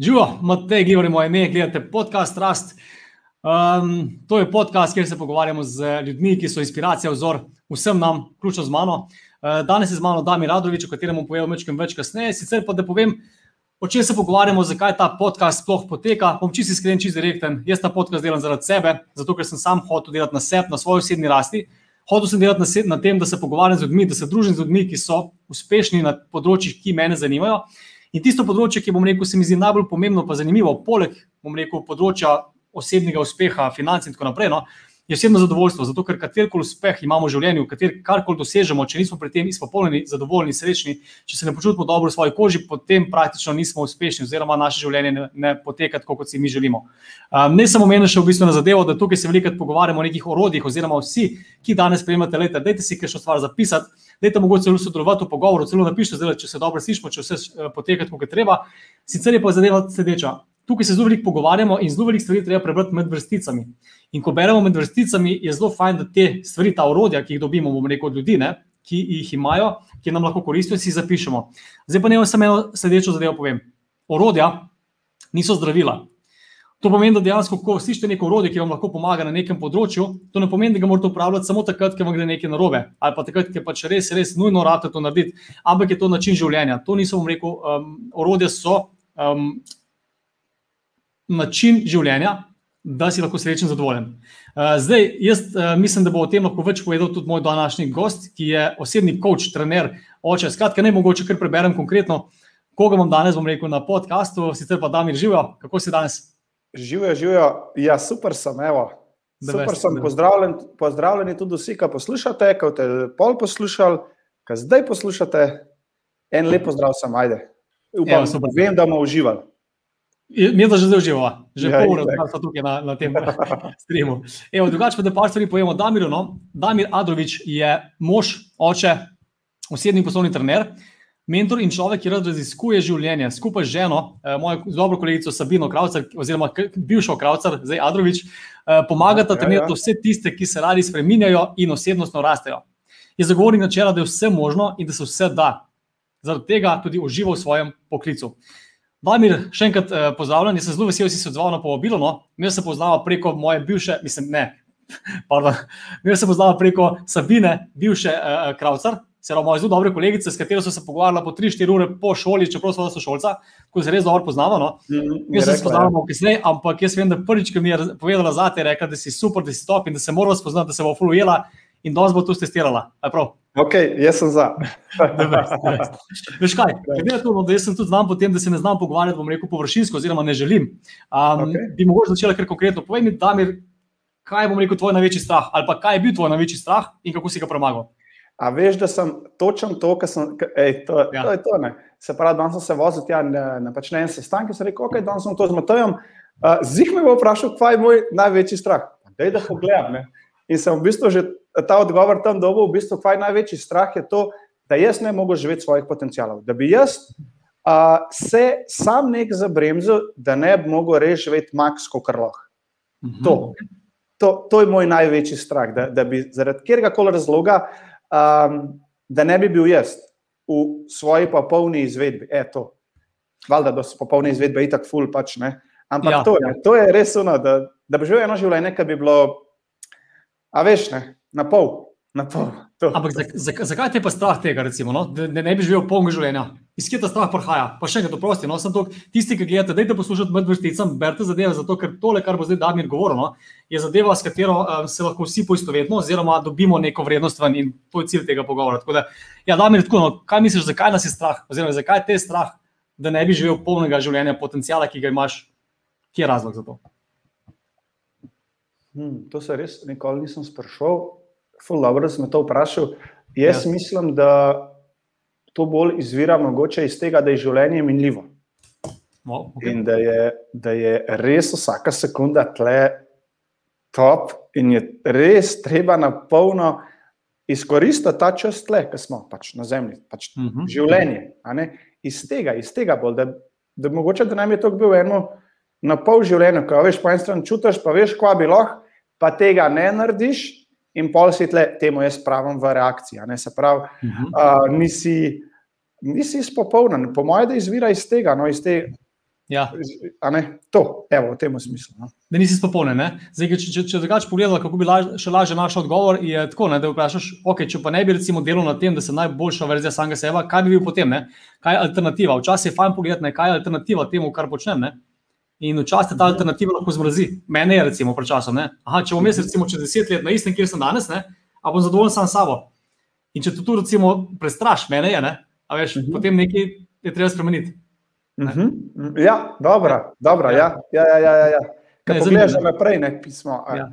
Živo, Matej, Gibor je moje ime, gledate podcast Rast. Um, to je podcast, kjer se pogovarjamo z ljudmi, ki so inspiracija, vzor vsem nam, vključno z mano. Uh, danes je z mano Dami Radovič, o katerem bom povedal nekaj več kasneje. Sicer pa da povem, o čem se pogovarjamo, zakaj ta podcast sploh poteka. Bom čisto iskren, čisto direkten. Jaz ta podcast delam zaradi sebe, zato ker sem sam hotel delati na sebi, na svoji osebni rasti. Hotel sem delati na, se, na tem, da se pogovarjam z ljudmi, da se družim z ljudmi, ki so uspešni na področjih, ki me zanimajo. In tisto področje, ki bom rekel, se mi zdi najbolj pomembno, pa zanimivo, poleg rekel, področja osebnega uspeha, financ in tako naprej, no, je osebno zadovoljstvo. Zato, ker katerkoli uspeh imamo v življenju, karkoli dosežemo, če nismo pri tem izpopolnjeni, zadovoljni, srečni, če se ne počutimo dobro v svoji koži, potem praktično nismo uspešni, oziroma naše življenje ne, ne poteka tako, kot si mi želimo. Um, ne samo meni še v bistvu na zadevo, da tukaj se veliko pogovarjamo o nekih orodjih, oziroma vsi, ki danes sprejemate leta, dajte si kaj stvar zapisati. Dajte mogoče celo sodelovati v pogovoru, celo napišite, zdaj, če se dobro slišimo, če vse uh, poteka tako, kot treba. Sicer je pa zadeva sledeča tukaj se zelo veliko pogovarjamo in zelo veliko stvari treba prebrati med vrsticami. In ko beremo med vrsticami, je zelo fajn, da te stvari, ta orodja, ki jih dobimo, bomo rekel, od ljudi, ne, ki jih imajo, ki nam lahko koristijo, si zapišemo. Zdaj pa ne samo eno sledečo zadevo povem. Orodja niso zdravila. To pomeni, da dejansko, ko slišite neko orodje, ki vam lahko pomaga na nekem področju, to ne pomeni, da ga morate uporabljati samo takrat, ko vam gre nekaj narobe, ali pa takrat, je pač res, res nujno rado to narediti, ampak je to način življenja. To niso, bom rekel, um, orodje so um, način življenja, da si lahko srečen in zadovoljen. Uh, zdaj, jaz uh, mislim, da bo o tem lahko več povedal tudi moj današnji gost, ki je osebni coach, trener, oče. Skratka, ne mogoče kar preberem konkretno, koga bom danes, bom rekel, na podkastu, sicer pa da mi živijo. Kako si danes? Živijo, živijo. Ja, super sem, evo. Super sem, pozdravljen, pozdravljeni tudi vsi, ki poslušate, ki ste pol poslušali, ki zdaj poslušate. En lep pozdrav, sem ajde. Upam, Evo, vem, da bomo uživali. Mi je že zdaj uživalo, že ja, pol ure, da smo tukaj na, na tem streamu. Drugače pa da par stvari povemo. Damir, no? Damir Adrovič je mož, oče, osebni poslovni trener, mentor in človek, ki rad raziskuje življenje skupaj z ženo, eh, mojo dobro kolegico Sabino Kravcar, oziroma bivšo Kravcar, zdaj Adrovič, eh, pomagata ja, trenirati ja. vse tiste, ki se radi spreminjajo in osebnostno rastejo. Je zagovornik načela, da je vse možno in da se vse da. Zaradi tega tudi uživa v svojem poklicu. Damir, še enkrat eh, pozdravljen, jaz sem zelo vesel, da si se odzval na povabilo. No? Mi se poznamo preko moje bivše, mislim, ne, pardon, mi se poznamo preko Sabine, bivše uh, Kravcar, se pravi, moja zelo dobra kolegica, s katero sem se pogovarjala po 3-4 ure po šoli, čeprav smo so šolca, ko se res dobro poznamo. No? Mm, mi se poznamo ja. kasneje, ampak jaz vem, da prvič, ki mi je povedala za te, rekla, da si super, da si top in da se moramo spoznati, da se bo fulujela in da bo to testirala. Ok, jaz sem za. Veš kaj, glede na to, no, da sem tudi znam potem, da se ne znam pogovarjati, bom rekel površinsko, oziroma ne želim. Um, okay. Bi mogoče začela kar konkretno. Povej mi, Damir, kaj bom rekel tvoj največji strah, ali pa kaj je bil tvoj največji strah in kako si ga premagal? A veš, da sem točen to, kar sem. Ej, to, ja. to je to. Ne. Se pravi, danes sem se vozil tja na, na pač en sestanek in sem rekel, ok, danes sem to z Matejem. Uh, Zih me bo vprašal, kaj je moj največji strah. Dej, da pogledam. Ne. In sem v bistvu že ta odgovor tam dobil, v bistvu, kaj največji strah je to, da jaz ne mogo živeti svojih potencialov. Da bi jaz uh, se sam nek zabremzil, da ne bi mogel res živeti maks, kot lahko. Mhm. To, to, to je moj največji strah, da, da bi zaradi katerega koli razloga, um, da ne bi bil jaz v svoji popolni izvedbi. E, to. Valjda, da so popolne izvedbe itak ful, pač ne. Ampak ja, to, ja. to je res ono, da, da bi živel eno življenje, ki bi bilo, a veš, ne, na pol. Na pol Ampak zakaj za, za te pa strah tega, recimo, no? da ne, ne bi živel polnega življenja? Iz kje ta strah prihaja? Pa še enkrat, prosti. No? Tisti, ki gledate, dajte poslušati med vrsticami, berite zadeve, zato ker tole, kar bo zdaj Damir govoril, no? je zadeva, s katero um, se lahko vsi poistovetimo, oziroma dobimo neko vrednost ven in to je cilj tega pogovora. Da, ja, Damir, tako, no, kaj misliš, zakaj nas je strah, oziroma zakaj te je strah, da ne bi živel polnega življenja, potencijala, ki ga imaš? Kje je razlog za to? Hmm, to se res nikoli nisem sprašoval ful dobro, da si me to vprašal. Jaz ja. mislim, da to bolj izvira mogoče iz tega, da je življenje minljivo. No, okay. In da je, da je res vsaka sekunda tle top, in je res treba na polno izkoristiti ta čas tle, ki smo pač na zemlji, pač uh mhm. -huh. življenje. Iz tega, iz tega bolj, da, da mogoče da nam je to bil eno na pol življenja, ko veš, po eni strani čutiš, pa veš, kva bi lahko, pa tega ne narediš, in pol si tle, temu jaz pravim v reakciji. Se pravi, uh -huh. uh, nisi, nisi izpopolnjen, po mojem, da izvira iz tega. No, iz te, ja. ne, to, evo, v tem smislu. No. Da nisi izpopolnjen. Če, če, če drugače pogledamo, kako bi laž, še lažje našel odgovor, je tako, ne, da vprašaš, okay, če pa ne bi recimo delal na tem, da se najboljša verzija samega sebe, kaj bi bil potem, ne? kaj je alternativa. Včasih je fajn pogledati, kaj je alternativa temu, kar počnem. Ne? In včasih ta alternativa lahko zmrazi. Mene je, recimo, pred časom. Aha, če bom jaz, recimo, čez deset let na istem, kjer sem danes, ne? a bom zadovoljen sam s sabo. In če to tu, recimo, prestraš, mene je, ne? a veš, uh mhm. -huh. potem nekaj je treba spremeniti. Uh mhm. -huh. Ja, dobro, dobro. Ja, ja, ja. ja, ja. Kaj ne pogledaš naprej, ne pismo. Ja.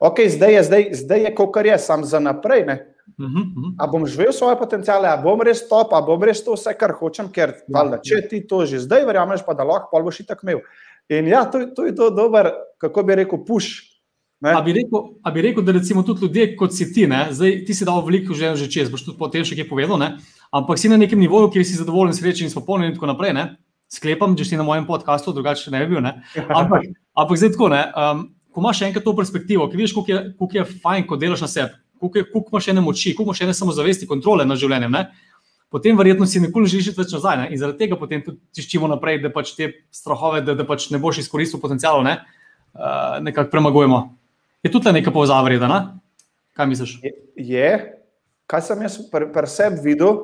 Okay, zdaj je, zdaj, zdaj je, kar je, sam za naprej. Ne? Uh -huh, uh -huh. A bom živel svoje potencijale, a bom res top, a bom res to vse, kar hočem, ker ja, valda, če ja. ti to že zdaj verjameš, pa da lahko, pa boš tako imel. In ja, to, to je to dober, kako bi rekel, puš. A bi, rekel, a bi rekel, da recimo tudi ljudje, kot si ti, ne? zdaj ti si dal veliko že, že čez, boš tudi potem še kaj povedal, ne? ampak si na nekem nivoju, kjer si zadovoljen, srečen in spopolnjen in tako naprej. Ne? Sklepam, če si na mojem podkastu, drugače ne bi bil. Ne? Ampak, ampak zdaj tako, ne? Um, ko imaš enkrat to perspektivo, ki vidiš, kako je, kako je fajn, ko delaš na sebi, koliko imaš ene moči, koliko imaš ene samozavesti, kontrole nad življenjem, ne? potem verjetno si nikoli ne želiš več nazaj. Ne? In zaradi tega potem tudi tiščimo naprej, da pač te strahove, da, da pač ne boš izkoristil potencialov, ne? uh, nekako premagujemo. Je tudi neka povezava vredna? Kaj misliš? Je, je. Kaj sem jaz pri pr sebi videl,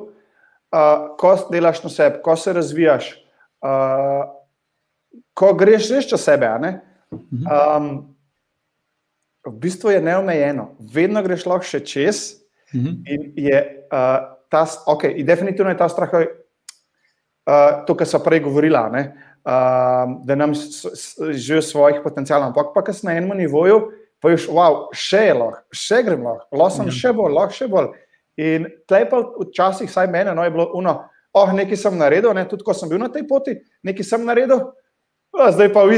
uh, ko delaš na sebi, ko se razvijaš, uh, ko greš res čez sebe. Um, v bistvu je neomejeno, vedno greš lahko še čez. Mhm. -huh. In je uh, ta, ok, in definitivno je ta strah, uh, to, kar so prej govorila, ne, uh, da nam v svojih potencijalih, ampak pa kaj na enem nivoju, pa ješ, wow, še je lahko, še grem lahko, lahko sem mhm. -huh. še bolj, lahko še bolj. In tleh pa včasih, vsaj mene, no, je bilo uno, oh, nekaj sem naredil, ne, tudi ko sem bil na tej poti, nekaj sem naredil, zdaj pa v.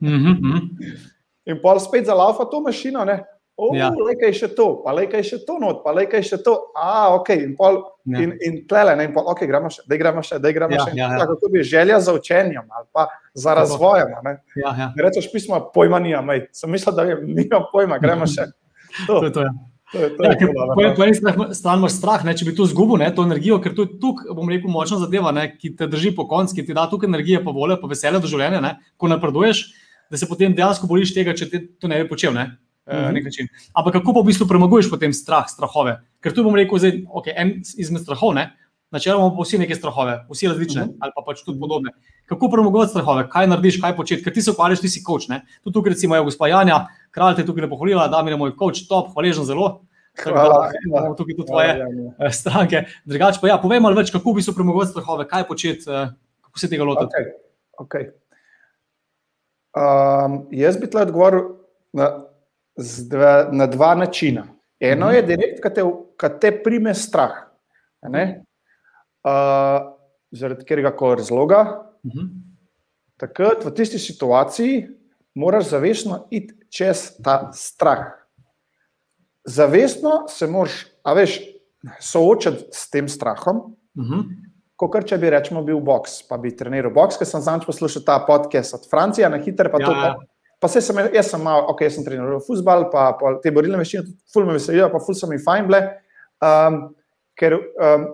Uh mhm, -huh. In pa spet za laufa to mašino, ne. Oh, ja. Lekaj še to, pa lekaj še to, not, pa lekaj še to. A, ok, in, pol, ja. in, in tlele, ne, in pol, ok, gremo še, da gremo še, da gremo ja, še. Ja, ja. Tako to bi želja za učenjem ali pa za razvojem. Ne, ja, ja. ne rečeš pismo, pojma nima, sem mislil, da nimam pojma, gremo še. To. to je to, ja. Ja, po eni strani imaš strah, ne, če bi to izgubil, to energijo, ker to je tukaj, bom rekel, močna zadeva, ne, ki te drži po koncu, ki ti da tukaj energije, pa volje, pa veselje do življenja, ne, ko napreduješ, da se potem dejansko bojiš tega, če ti to ne bi počel. Ne. Uh, Ampak kako pa v bistvu premaguješ potem strah, strahove? Ker tu bom rekel, da okay, je en izmed strahov, ne? načeloma pa vsi neke strahove, vsi različne uh mhm. -huh. ali pa pač tudi podobne. Kako premaguješ strahove, kaj narediš, kaj početi, ker ti se ukvarjaš, ti si coach. Tu tukaj recimo je gospa Janja, kralj te tukaj ne pohvalila, da mi je moj coach top, hvaležen zelo. Hvala, imamo tukaj tudi tvoje hvala, ja, ja. stranke. Drugače pa ja, povej malo več, kako bi se premaguješ strahove, kaj početi, uh, kako se tega lotiti. Okay. Okay. Um, jaz bi tle odgovoril na dva, na dva načina. Eno je mhm. direkt, kad te, kad te prime strah. Uh, zaradi katerega koli razloga. Uh mhm. -huh. Takrat v tisti situaciji moraš zavestno iti čez ta strah. Zavestno se moraš, a veš, soočati s tem strahom. Uh mhm. -huh. Kot če bi rečemo, bil boks, pa bi treniral boks, ker sem zadnjič poslušal ta podcast od Francije, na hitro pa ja. to. Pa, Pa se sem, jaz sem malo, ok, jaz sem treniral futbol, pa, pa te borilne veščine, ful me veselijo, pa ful so mi fajn bile. Um, ker um,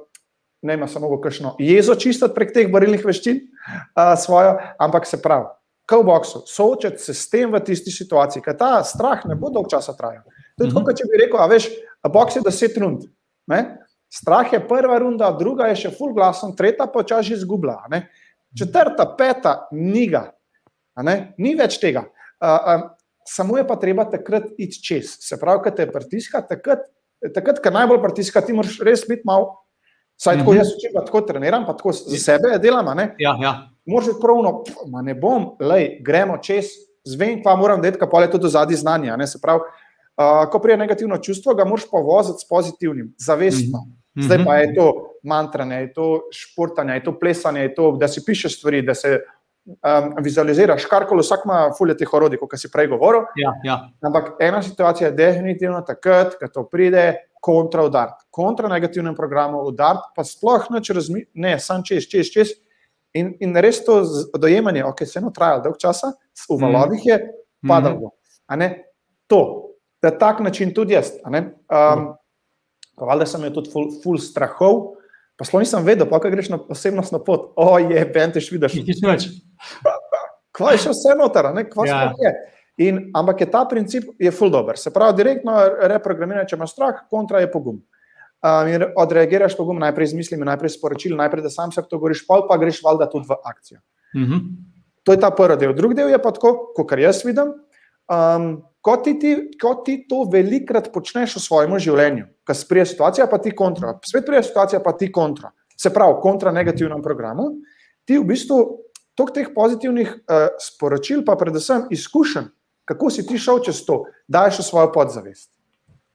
ne ima samo kakšno jezo čistiti prek teh borilnih veščin, uh, svojo, ampak se pravi, kot v boksu, soočati se s tem v tisti situaciji, ker ta strah ne bo dolg časa trajal. To je tako, kot če bi rekel, a veš, boks je deset rund. Ne? Strah je prva runda, druga je še full glasom, tretja pa čas izgublja. Četrta, peta, niga. Ni več tega samo je pa treba takrat iti čez. Se pravi, kad te pritiska, takrat, takrat ko najbolj pritiska, ti moraš res biti malo. Saj tako mhm. jaz učim, tako treniram, pa tako za sebe delam. Ja, ja. Moraš biti pravno, ma ne bom, lej, gremo čez, zvem, pa moram vedeti, kako je to do zadnji. Se pravi, uh, ko prije negativno čustvo, ga moraš povoziti s pozitivnim, zavestno. Mm -hmm. Zdaj pa je to mantranje, je to športanje, je to plesanje, je to, da si pišeš stvari, da se um, vizualiziraš, kar koli vsak ima, fulje teh orodij, kot si prej govoril. Ja, ja. Ampak ena situacija je definitivno takrat, ko to pride kontra udar. Kontra negativnem programu udar, pa sploh noč razmišljati, ne, sam čez, čez, čez. In, in res to dojemanje, ok, se eno trajalo dolg časa, v valovih je padalo. Mm -hmm. To, da tak način tudi jaz. Um, pa valjda sem imel tudi ful, ful strahov, Pa sploh nisem vedel, pa greš na osebnostno pot, oje, benteš, vidiš. Nič več. Kva je še vse noter, ne? Kva Ja. je? In, ampak je ta princip je full dober. Se pravi, direktno reprogramiranje, če imaš strah, kontra je pogum. Um, in odreagiraš pogum najprej z mislimi, najprej s poročili, najprej, da sam se to govoriš, pol pa greš valjda tudi v akcijo. Mhm. To je ta prvi del. Drugi del je pa tako, kot jaz vidim. Um, ko, ti, ti, ko ti to velikrat počneš v svojem življenju, ko sprije situacija, pa ti kontra, spet prije situacija, pa ti kontra. Se pravi, kontra negativnem programu, ti v bistvu tok teh pozitivnih uh, sporočil, pa predvsem izkušenj, kako si ti šel čez to, daješ v svojo podzavest.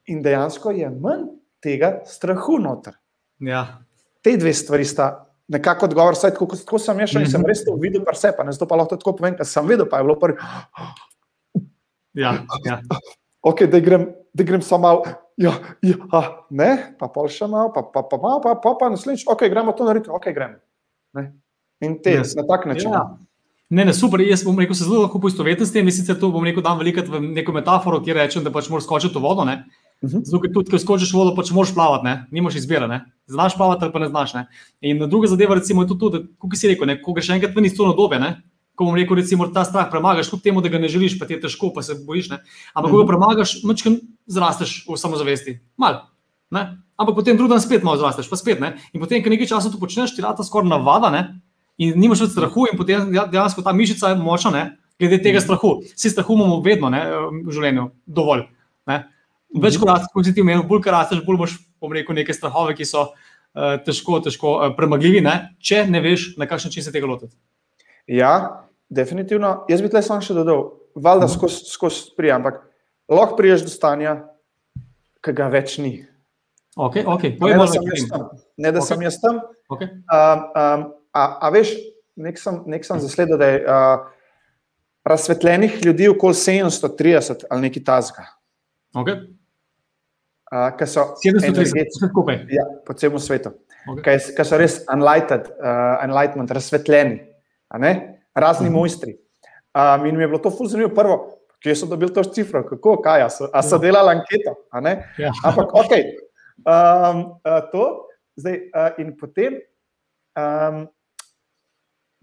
In dejansko je manj tega strahu noter. Ja. Te dve stvari sta nekako odgovor, saj tako, tako sem jaz šel in sem Mhm. res to videl, pa vse, pa ne zato pa lahko tako povem, ker sem videl, pa je bilo prvi, Ja. Ja. ok, da grem, da grem samo malo, ja, ja, ne, pa pol še malo, pa pa pa malo, pa pa, pa naslednjič, ok, gremo to narediti, ok, gremo. Ne? In te Yes. na tak način. Ja. Ne, ne, super. Jaz bom rekel, se zelo lahko poistovetim s tem. Jaz sicer to bom rekel, dam velikrat v neko metaforo, kjer rečem, da pač moraš skočiti v vodo. Ne? Mhm. Zato, ker tudi, ko skočiš vodo, pač moraš plavati, ne? nimaš izbire. Ne? Znaš plavati ali pa ne znaš. Ne? In druga zadeva, recimo, je tudi to, da, kot si rekel, ne? ko greš enkrat ven iz to dobe, ne? Ko bom rekel, recimo, ta strah premagaš, kljub temu, da ga ne želiš, pa ti je težko, pa se bojiš. Ne? Ampak, ko ga Mhm. premagaš, mačkam zrasteš v samozavesti. Mal. Ne? Ampak potem drugi dan spet malo zrasteš, pa spet ne. In potem, ko nekaj časa to počneš, ti rata skoraj navada, ne? in nimaš več strahu, in potem ja- dejansko ta mišica je močna, ne? glede tega strahu. Vsi strahu imamo vedno ne? v življenju, dovolj. Ne? Več kot rasteš, kot si ti omenil, bolj rasteš, bolj boš, bom rekel, neke strahove, ki so uh, težko, težko uh, premagljivi, ne? če ne veš, na kakšen način se tega lotiti. Ja, definitivno. Jaz bi tle samo še dodal, valjda Mhm. skozi skos prija, ampak lahko priješ do stanja, ki ga več ni. Ok, ok, Ne, da sem jaz tam. Ne, da Okej. sem jaz tam. Okay. Um, um, a, a veš, nek sem, nek sem zasledil, da je uh, razsvetljenih ljudi okoli 730 ali nekaj tazga, Okay. uh, ki so 730, energetski vse skupaj. ja, po celem svetu, Okay. ki so res enlightened, uh, enlightenment, razsvetljeni, ne? Razni Mhm. mojstri. Um, in mi je bilo to fuz zanimivo. Prvo, kje so dobili to cifro, kako, kaj, a so, a so delali anketo. Ja. Ampak, ok, um, uh, to, zdaj, uh, in potem um,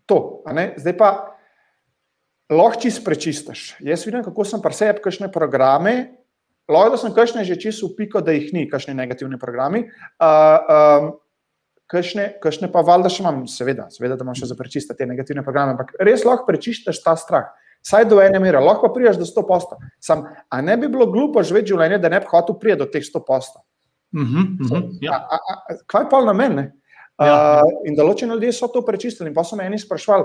to, zdaj pa lahko čist prečistiš. Jaz vidim, kako sem preseb kakšne programe. Lahko da sem kakšne že čisto upiko, da jih ni, kakšne negativne programe. Uh, um, Kakšne, kakšne pa valjda še imam, seveda, seveda, da imam še za prečistiti te negativne programe, ampak res lahko prečistiš ta strah. Saj do ene mere, lahko pa priješ do 100 posto. Sam, a ne bi bilo glupo živeti življenje, da ne bi hotel priti do teh 100 posto? Mhm, mhm, ja. A, a, a, kaj pa na meni? Ja. Uh, in določeni ljudje so to prečistili. In pa so me eni sprašvali,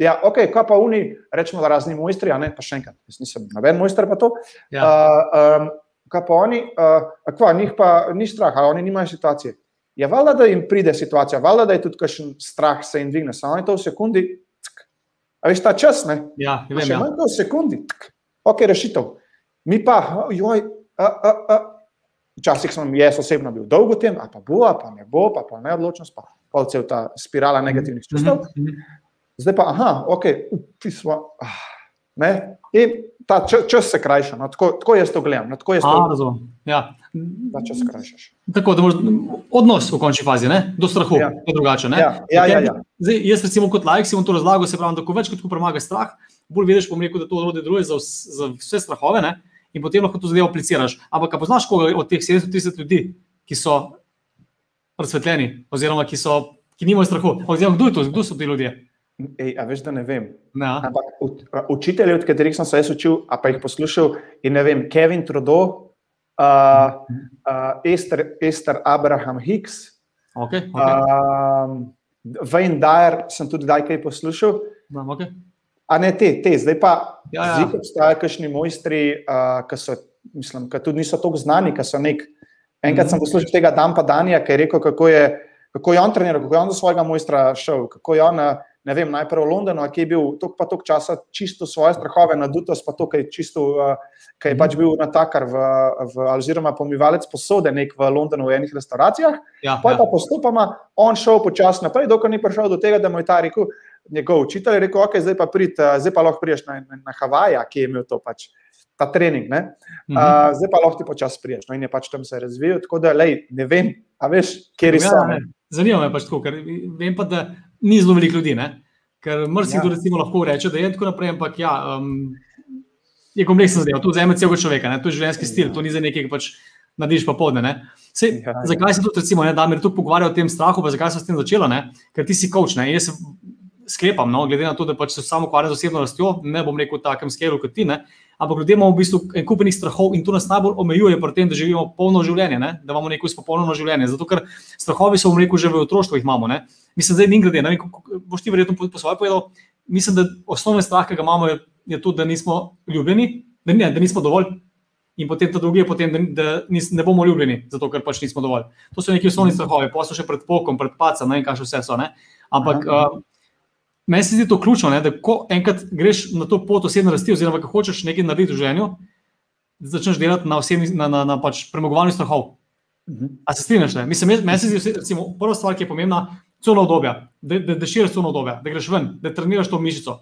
ja, ok, kaj pa oni, rečemo, da razni mojstri, a ne, pa še enkrat, jaz nisem noben mojster pa to. Ja. Uh, um, kaj pa oni, uh, kva, njih pa ni strah, ali oni nimajo situacije. Je valjda, da jim pride situacija, valjda, da je tudi kakšen strah se jim dvigne, samo je to v sekundi. Tk. A veš ta čas, ne? Ja, Pa vem, Še ja. manj kot v sekundi. Tk. Ok, rešitev. Mi pa, joj, a, a, a. včasih sem jaz osebno bil dolgo v tem, a pa bo, a pa ne bo, pa, pa neodločnost, pa pol cel ta spirala negativnih čustev. Mhm, mhm. Zdaj pa, aha, ok, upismo. Ah, ne? In ta čas, se krajša, no, tako, tako jaz to gledam, no, tako jaz A, to, razumem. Ja. ta čas krajšaš. Tako da moraš odnos v končni fazi, ne? do strahu, Ja. je drugače. ne? Ja, ja, ja, ja. Zdaj, jaz, recimo, kot laik si bom to razlagal, se pravi, da ko več kot premagaš strah, bolj vidiš, bom rekel, da to orodje deluje za, za vse strahove ne? in potem lahko to zadevo apliciraš. Ampak, a poznaš koga od teh 730 ljudi, ki so razsvetljeni, oziroma ki, so, ki nimajo strahu? Oziroma, kdo, to, kdo so ti ljudje? Ej, a veš, da ne vem. A? Ampak učitelji, od katerih sem se jaz učil, a pa jih poslušal, in ne vem, Kevin Trudeau, uh, uh, Ester, Ester Abraham Hicks, okay, okay. um, Wayne Dyer, sem tudi kdaj kaj poslušal. No, okay. A ne te, te. zdaj pa Ja, ja. zdi, obstajajo kakšni mojstri, uh, ki so, mislim, ki tudi niso tako znani, ki so nek. Enkrat sem Mhm. poslušal tega Dampa Danija, ki je rekel, kako je, kako je on treniral, kako je on do svojega mojstra šel, kako je on, eh, ne vem, najprej v Londonu, ki je bil tok pa tok časa čisto svoje strahove, nadutost pa to, kaj je čisto, uh, kaj je Mhm. pač bil natakar v, v, oziroma pomivalec posode nek v Londonu v enih restauracijah. Ja, Pa je ja. pa postopoma on šel počasi naprej, dokler ni prišel do tega, da mu je ta rekel, njegov učitelj je rekel, ok, zdaj pa, prid, eh, zdaj pa lahko priješ na, na, na Havaja, ki je imel to pač. Ta trening, ne? Mhm. uh, zdaj pa lahko ti počasi priješ. No, in je pač tam se razvijal, tako da lej, ne vem, a veš, kje so. Ja, ne. ne. zanima me pač tako, ker vem pa, da ni zelo veliko ljudi. Ne? Ker mrzikdo ja. lahko reče, da je tako naprej, ampak ja, um, je kompleksna zadeva. Tu vzame celega človeka, ne? to je življenjski stil, ja. to ni za nekaj, ki pač nadiš pa podne. Sej, ja, ja. zakaj se tudi, recimo, ne, da mi tu pogovarjajo o tem strahu, pa zakaj se s tem začelo? Ne? Ker ti si coach. Ne? Jaz sklepam, no, glede na to, da pač se samo ukvarjam z osebno rastjo, ne bom rekel v takem skelu kot ti. Ne? Ampak ljudje imamo v bistvu en kupenih strahov in to nas najbolj omejuje pri tem, da živimo polno življenje, ne? da imamo neko izpopolnjeno življenje. Zato, ker strahovi so, rekel, že v otroštvu jih imamo. Ne? Mislim, da je glede, ne vem, boš ti verjetno po, po svoje povedal. Mislim, da osnovni strah, ki ga imamo, je, je to, da nismo ljubljeni, da, ne, da nismo dovolj. In potem ta drugi je, potem, da, da nis, ne bomo ljubljeni, zato ker pač nismo dovolj. To so neki osnovni strahovi, pa so še pred pokom, pred pacem, ne vem, kaj še vse so. Ne? Ampak uh, meni se zdi to ključno, ne? da ko enkrat greš na to pot osebne rasti, oziroma ko hočeš nekaj narediti v življenju, začneš delati na, osebni, na, na, na pač premagovanju strahov. Uh -huh. A se strinjaš? Mislim, meni se zdi, recimo, prva stvar, ki je pomembna, celo obdobje, da, da, širiš celo obdobje, da greš ven, da treniraš to mišico.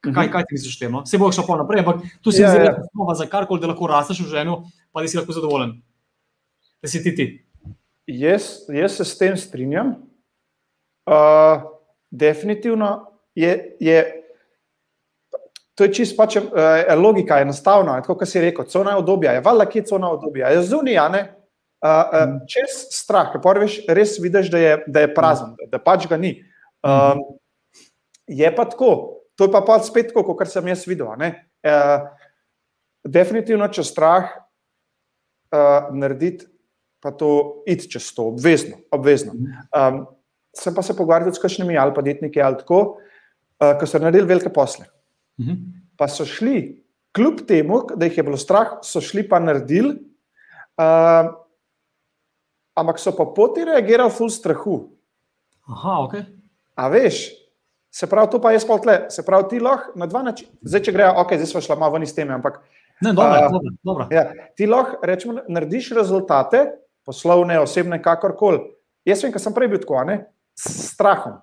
Kaj, mhm. kaj ti misliš o tem? No? Se bo šlo pa naprej, ampak tu si zelo znova za karkoli, da lahko rasteš v življenju, pa da si lahko zadovoljen. Da si ti ti. Jaz, jaz se s tem strinjam. Uh, definitivno je, je to je čisto pač, uh, logika, enostavna. Tako kot si rekel, cona obdobja je, valjda, kje je cona obdobja. Je zunija, ne. Uh, uh, čez strah, ki prviš, res vidiš, da je, da je prazen, da, da pač ga ni. Uh, je pa tako, To je pa pa spet tako, kot sem jaz videl. E, definitivno, če strah uh, narediti, pa to iti čez to, obvezno. obvezno. Um, sem pa se pogovarjal s kakšnimi ali pa detniki ali tako, uh, ki so naredili velike posle. Mhm. Pa so šli, kljub temu, da jih je bilo strah, so šli pa naredili, uh, ampak so pa poti reagirali v strahu. Aha, ok. A veš, Se pravi, to pa je sploh tle. Se pravi, ti lahko na dva načina, zdaj če grejo, ok, zdaj smo šla malo ven iz teme, ampak. Ne, dobro, uh, dobro, dobro. Ja, ti lahko, rečemo, narediš rezultate, poslovne, osebne, kakorkoli. Jaz vem, ker sem prej bil tako, ne, s strahom.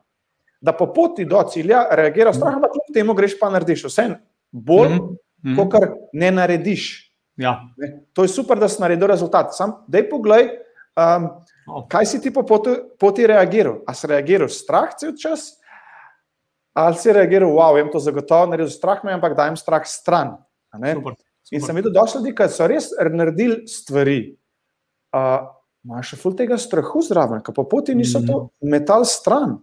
Da po poti do cilja reagiraš s strahom, da kljub temu greš pa narediš vse bolj, mm -hmm. kot kar ne narediš. Ja. Ne? To je super, da si naredil rezultat. Sam, dej poglej, um, kaj si ti po poti, poti reagiral. A si reagiral strah cel čas? ali si reagiral, wow, jim to zagotovo naredil strah, me, ampak dajem strah stran. Super, super. In sem videl, da so ljudi, ki so res naredili stvari. Uh, Imajo še ful tega strahu zraven, ki pa poti niso to mhm. metal stran.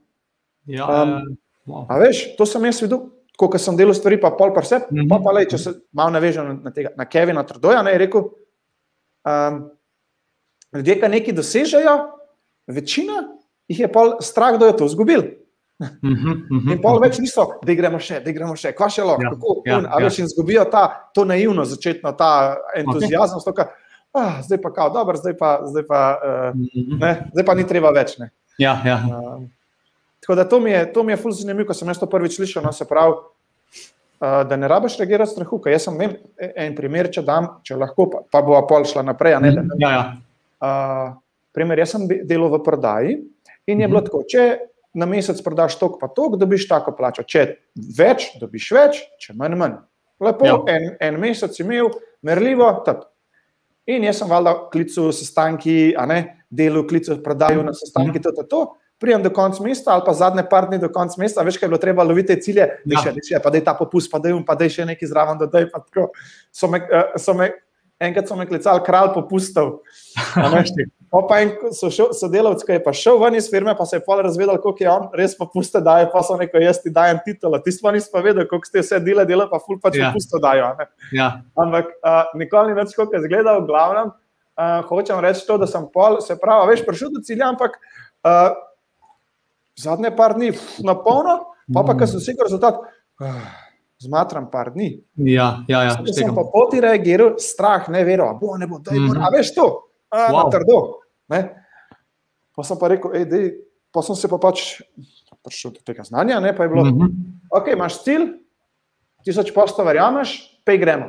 Ja, um, wow. A veš, to sem jaz videl, ko sem delal stvari, pa pol pa vse, mm -hmm. pa pa le, če se malo navežem na, na, na Kevina Trdoja, ne, je rekel, um, ljudje, ki nekaj dosežejo, večina jih je pol strah, da je to izgubil. Mhm, mhm, in pol več niso, da gremo še, da gremo še, kva še lahko. Ja, kako, ja, un, ja. Veš, in zgubijo ta, to naivno začetno, ta entuzijazem, okay. stoka, ah, zdaj pa kao, dobro, zdaj pa, zdaj pa, uh, ne, zdaj pa ni treba več. Ne. Ja, ja. Uh, tako da to mi je, to mi je fulž zanimivo, ko sem jaz to prvič slišal, no se pravi, uh, da ne rabiš reagirati strahu, jaz sem vem, e, en primer, če dam, če lahko, pa, pa bo pol šla naprej, ne, da, ja, ja. Uh, primer, jaz sem delal v prodaji in je bilo tako, če na mesec prodaš tok, pa tok, dobiš tako plačo. Če več, dobiš več, če manj, manj. Lepo, ja. en, en mesec imel, merljivo. Top. In jaz sem valjda klical sestanki, a ne delo klical, prodajal na sestanki, to, to, to. Prijem do konca mesta, ali pa zadnje par dni do konca mesta, veš, kaj je bilo treba loviti cilje, da ja. še, pa da je ta popust, pa da je um, pa da je še nekaj zraven, da je pa tako. So me, uh, so me enkrat so me klicali kralj popustov. Pa en sodelavec, ki je pa šel ven iz firme, pa se je pa razvedel, koliko je on res popuste daje, pa so rekel, jaz ti dajem titulo. Ti smo nismo vedeli, koliko ste vse dele delali, pa ful pač ja. popuste dajo. Ja. Ampak uh, nikoli ni več, koliko je zgledal, v glavnem. Uh, hočem reči to, da sem pol, se pravi, veš, prišel do cilja, ampak uh, zadnje par dni na polno, pa pa, ker sem vsi rezultat. Uh, zmatram par dni. Ja, ja, ja. Če sem pa poti reagiral, strah, ne vero, bo ne bo, da je mm -hmm. veš to, a, wow. trdo. Ne? Pa sem pa rekel, ej, dej, pa sem se pa pač prišel do tega znanja, ne, pa je bilo, mm -hmm. ok, imaš cilj, tisoč posto verjameš, pej gremo.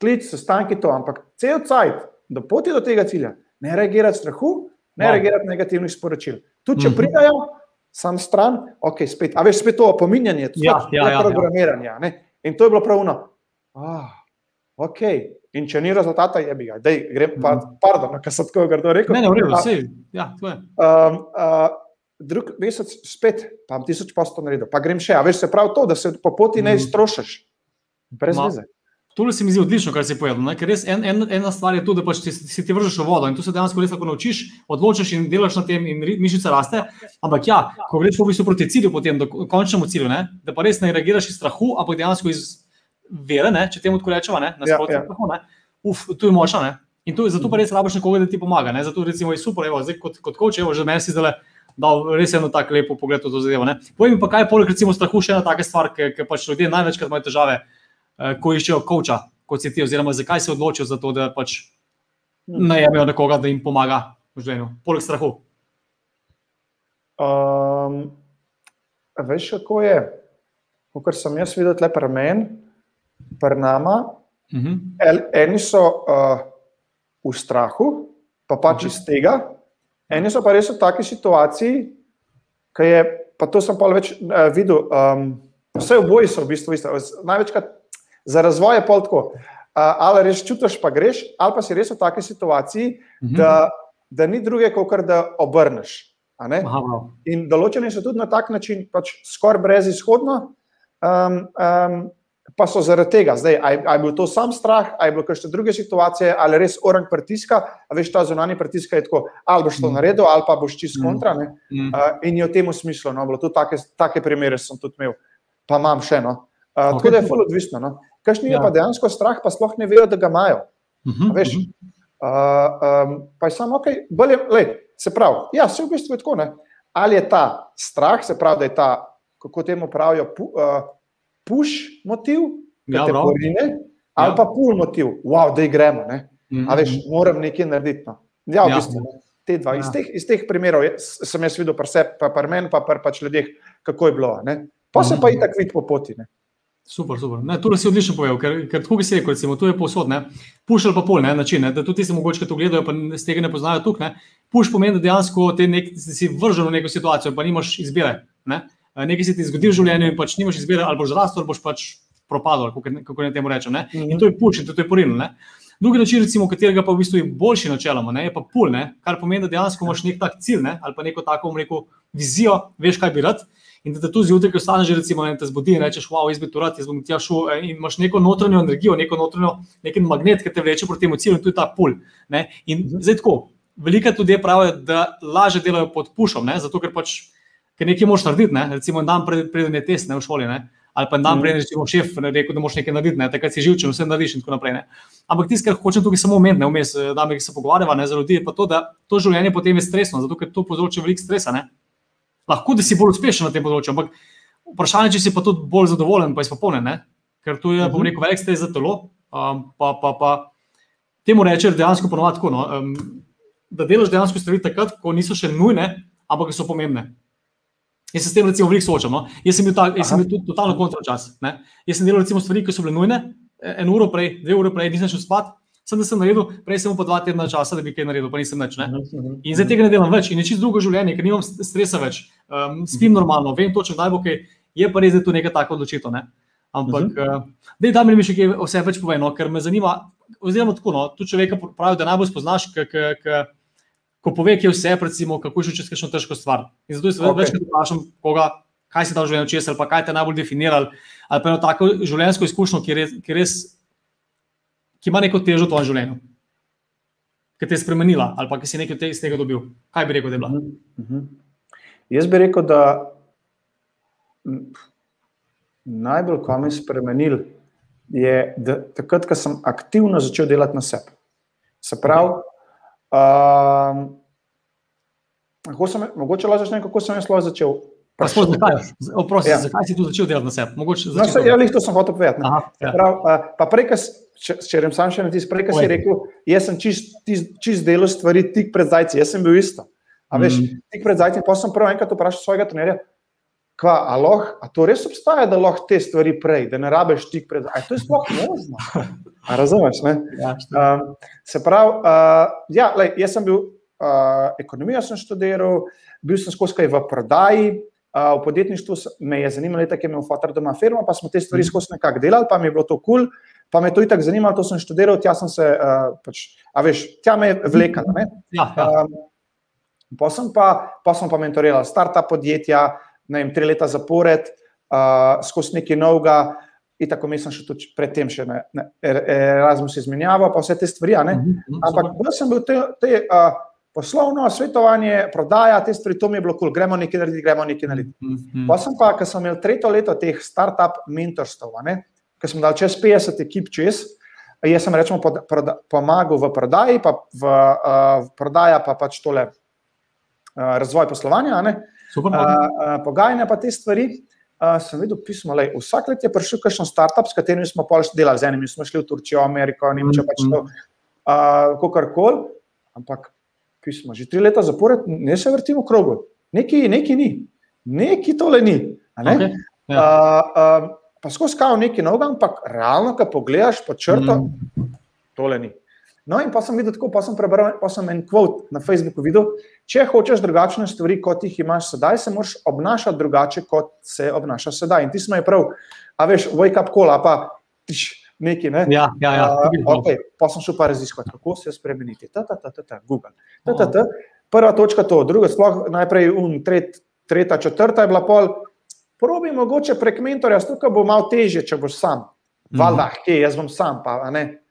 Klic, sestanki to, ampak cel cajt, da poti do tega cilja, ne reagirati strahu, ne wow. reagirati negativnih sporočil. Tudi če mm -hmm. pridajo, sam stran, ok, spet. A veš, spet to opominjanje, to ja, ja, ja, programiranje. Ja. In to je bilo pravno. Ah, ok. In če ni rezultata, je bi ga. Dej, grem, pa, mhm. pardon, kar sem tako grdo rekel. Ne, ne, v redu, vse. Ja, to je. Um, uh, drug mesec spet, pa imam tisoč postov naredil, pa grem še. A veš, se pravi to, da se po poti ne mhm. iztrošiš. Brez veze. To se mi zdi odlično, kar si povedal. Ker res en, en, ena stvar je to, da pač ti, si ti vržeš v vodo in tu se dejansko res lahko naučiš, odločiš in delaš na tem, in mišica raste. Ampak ja, ko greš v bistvu proti cilju, potem do končnemu cilju, ne, da pa res ne reagiraš iz strahu, ampak dejansko iz vere, ne, če temu tako rečemo, ne, ja, ja. ne, uf, tu je moča. Ne. In tu, zato pa res rabiš nekoga, da ti pomaga. Ne. Zato recimo je super, evo, zdaj kot, kot koč, evo, že meni si zdaj dal res eno tako lepo pogled v to zadevo. Povej mi pa, kaj je poleg recimo strahu še ena taka stvar, ker pač ljudje največkrat imajo težave, ko iščejo koča kot si ti, oziroma zakaj se odločijo za to, da pač najemajo nekoga, da jim pomaga v življenju, poleg strahu. Um, veš, kako je? Ker sem jaz videl le pri meni, pri nama. Uh mhm. -huh. Eni so uh, v strahu, pa pač uh mhm. -huh. iz tega, eni so pa res v taki situaciji, ki je, pa to sem pa več uh, videl. Um, vse oboje so v bistvu iste. Največkrat Za razvoj je pol tako. Uh, ali res čutiš, pa greš, ali pa si res v taki situaciji, mhm. -huh. da, da ni druge, kot da obrneš. In določeni so tudi na tak način, pač skoraj brez izhodno, um, um, pa so zaradi tega. Zdaj, ali je bil to sam strah, ali je bilo kakšne druge situacije, ali res orang pritiska, a veš, ta zunani pritisk je tako, ali boš to mm. naredil, ali pa boš čist kontra. Mm. Uh, in je v tem smislu, no, bilo tudi take, take primere sem tudi imel, pa imam še eno. Uh, okay. Tako da je fully odvisno. No. Kakšni ja. je pa dejansko strah, pa sploh ne vejo, da ga imajo. Uh mhm, -huh, veš, uh -huh. uh, um, pa je samo, ok, bolje, lej, se pravi, ja, se v bistvu je tako. Ne? Ali je ta strah, se pravi, da je ta, kako temu pravijo, pu, uh, push motiv, ja, porine, ali ja. pa pull motiv, wow, da gremo. Uh -huh. A veš, mhm. moram nekaj narediti. No. Ja, v ja. bistvu. Ne? Te dva. Ja. Iz, teh, iz teh primerov sem jaz videl, pa vse, pa pri meni, pa pri pač ljudeh, kako je bilo. Ne? Pa se pa i tako vidi po poti. Ne? Super, super. Ne, to si odlično povedal, ker, ker tako bi se rekel, recimo, tu je posod, puščal pa pol, ne, način, ne, da tudi ti se mogoče, to gledajo, pa z tega ne poznajo tukaj. Puš pomeni, da dejansko nek, si vržen v neko situacijo, pa nimaš izbire. Ne. Nekaj se ti zgodi v življenju in pač nimaš izbire, ali boš rastel, ali boš pač propadel, kako, kako ne temu rečem. Ne. In mhm. to je puš in to je porinil. Drugi način, recimo, katerega pa v bistvu je boljši načeloma, ne, je pa pol, ne, kar pomeni, da dejansko imaš nek tak cilj ne, ali pa neko tako, rekel, vizijo, veš, kaj bi rad. In da te tu zjutraj, ko staneš, recimo, in te zbudi in rečeš, wow, jaz bi to rad, jaz bom ti šel. Eh, in imaš neko notranjo energijo, neko notranjo, neki magnet, ki te vleče proti temu cilju, in tu je ta pul. Ne? In mhm. zdaj tako, velika tudi pravijo, da lažje delajo pod pušom, ne? zato ker pač ker nekaj moš narediti. Ne? Recimo, dan pred, preden je test ne, v šoli. Ne? Ali pa dan prej, recimo, šef rekel, da moš nekaj narediti, ne? takrat si živčen, vse narediš in tako naprej. Ne? Ampak tisto, kar hočem tukaj samo omeniti, vmes, eh, da se pogovarjava za ljudi, je pa to, da to življenje potem je stresno, zato ker to povzroča veliko stresa. Ne? Lahko da si bolj uspešen na tem področju, ampak vprašanje, če si pa tudi bolj zadovoljen, pa izpopolnjen, ker tu je, bom mhm. rekel, velik stres za telo. Um, pa, pa, pa temu reče, da dejansko ponovadi tako, no, um, da delaš dejansko stvari takrat, ko niso še nujne, ampak so pomembne. Jaz se s tem recimo veliko soočam. No? Jaz sem bil, ta, jaz sem bil tudi totalno kontračas. Jaz sem delal recimo stvari, ki so bile nujne, en uro prej, dve ure prej, nisem šel spat sem da sem naredil, prej sem pa dva tedna časa, da bi kaj naredil, pa nisem več. Mhm, mhm. In zdaj tega ne delam več in je čisto drugo življenje, ker nimam stresa več. Um, spim mhm. normalno, vem točno, da je pa res, da je to neka taka odločitev. Ne? Ampak, uh -huh. uh, da mi še kaj vse več povem, no, ker me zanima. Oziroma, tako, no, tu človeka pravi, da najbolj spoznaš, k, k, k, ko pove, kje vse, recimo, kako je šlo čez kakšno težko stvar. In zato se okay. večkrat vprašam, koga, kaj si tam življenje čez, ali pa kaj te najbolj definiral, ali pa eno tako življenjsko izkušnjo, ki res, ki res ki ima neko težo v tvojem življenju, ki te je spremenila ali pa ki si nekaj iz tega dobil? Kaj bi rekel, da je bila? Uh -huh. Jaz bi rekel, da najbolj, ko me je spremenil, je takrat, ko sem aktivno začel delati na sebi. Se pravi, um, mogoče lahko začnem, kako sem jaz začel Pa sploh zakaj? Oprosti, ja. zakaj si tu začel delati na sebi? Mogoče no, se, ja, to sem hotel povedati. Aha, ja. Prav, pa prej, če, če rečem sam še na tisti, prej, si rekel, jaz sem čist, čist delal stvari tik pred zajci, jaz sem bil isto. A veš, mm. tik pred zajci, pa sem prvo enkrat vprašal svojega trenerja, kva, a, loh, a to res obstaja, da lahko te stvari prej, da ne rabeš tik pred zajci. To je sploh možno. A razumeš, ne? Ja, um, se pravi, uh, ja, lej, jaz sem bil, uh, ekonomijo sem študiral, bil sem skozi v prodaji, v podjetništvu me je zanimalo, da je imel fotor doma firmo, pa smo te stvari mhm. skozi nekako delali, pa mi je bilo to kul, cool, pa me je to itak zanimalo, to sem študiral, tja sem se, uh, pač, a veš, tja me je vlekalo. Ja, ja. um, Pa sem pa, pa, sem pa mentoriral start-up podjetja, ne vem, tri leta zapored, uh, skozi nekaj novega. In tako mislim, še tudi predtem, še ne, ne, Erasmus izmenjava, pa vse te stvari. Mm -hmm, Ampak bolj sem bil te, te uh, poslovno svetovanje, prodaja, te stvari, to mi je bilo kul, cool. gremo nekaj narediti, gremo nekaj narediti. Mm -hmm. Pa sem pa, ker sem imel tretje leto teh start-up mentorstv, ker sem dal čez 50 ekip čez, jaz sem rečemo pomagal v prodaji, pa v uh, prodaja pa pač tole uh, razvoj poslovanja, uh, uh, pogajanja pa te stvari uh, sem videl pismo, da vsak let je prišel kakšen startup, s katerim smo pol delali, z enimi smo šli v Turčijo, Ameriko, Nemčijo, pač to, uh, kar Ampak pismo, že tri leta zapored, ne se vrtimo v krogu, neki, neki ni, neki tole ni. Ne? Okay. Ja. Uh, uh, pa skozi kao neki noga, ampak realno, ko pogledaš po črto, mm. tole ni. No, in pa sem videl tako, pa sem prebral, pa sem en kvot na Facebooku videl, če hočeš drugačne stvari, kot jih imaš sedaj, se moraš obnašati drugače, kot se obnaša sedaj. In ti smo je prav, a veš, wake up call, pa tiš, neki, ne? Ja, ja, ja. Uh, okay, pa sem šel pa raziskovati, kako se spremeniti. Ta, ta, ta, ta, ta, Google. Ta, ta, ta. Prva točka to, druga sploh najprej un, tret, tretja, četrta je bila pol. Probi mogoče prek mentorja, tukaj bo malo težje, če boš sam. Valjda, mm -hmm. kje, jaz bom sam, pa ne.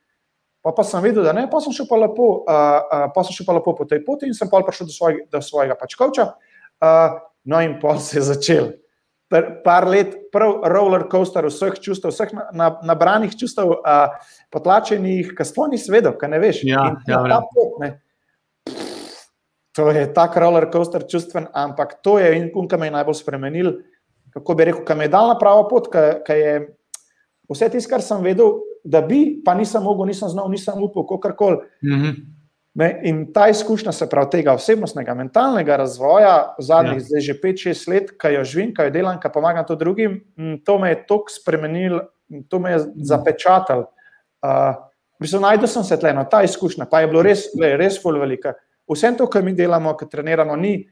Pa, pa sem videl, da ne, pa sem šel pa lepo, uh, uh, pa sem šel pa lepo po tej poti in sem pa prišel do, svoj, do svojega pač kavča. Uh, no, in pa se je začel. Par let, prav roller coaster vseh čustev, vseh nabranih čustev, uh, potlačenih, ki sploh nisi vedel, kaj ne veš. Ja, ja, ta pot, ne. To je tak roller coaster čustven, ampak to je in kun, ki me je najbolj spremenil. Kako bi rekel, ki me je dal na pravo pot, ki je vse tisto, kar sem vedel, da bi, pa nisem mogel, nisem znal, nisem upal, kako koli. Mm -hmm. In ta izkušnja se pravi tega osebnostnega, mentalnega razvoja zadnjih ja. zdaj že 5-6 let, ki jo živim, ki jo delam, ki pomagam to drugim, to me je toliko spremenil, to me je zapečatal. Uh, najdel sem se tle, no, ta izkušnja, pa je bilo res, le, res ful velika. Vse to, kar mi delamo, kar treniramo, ni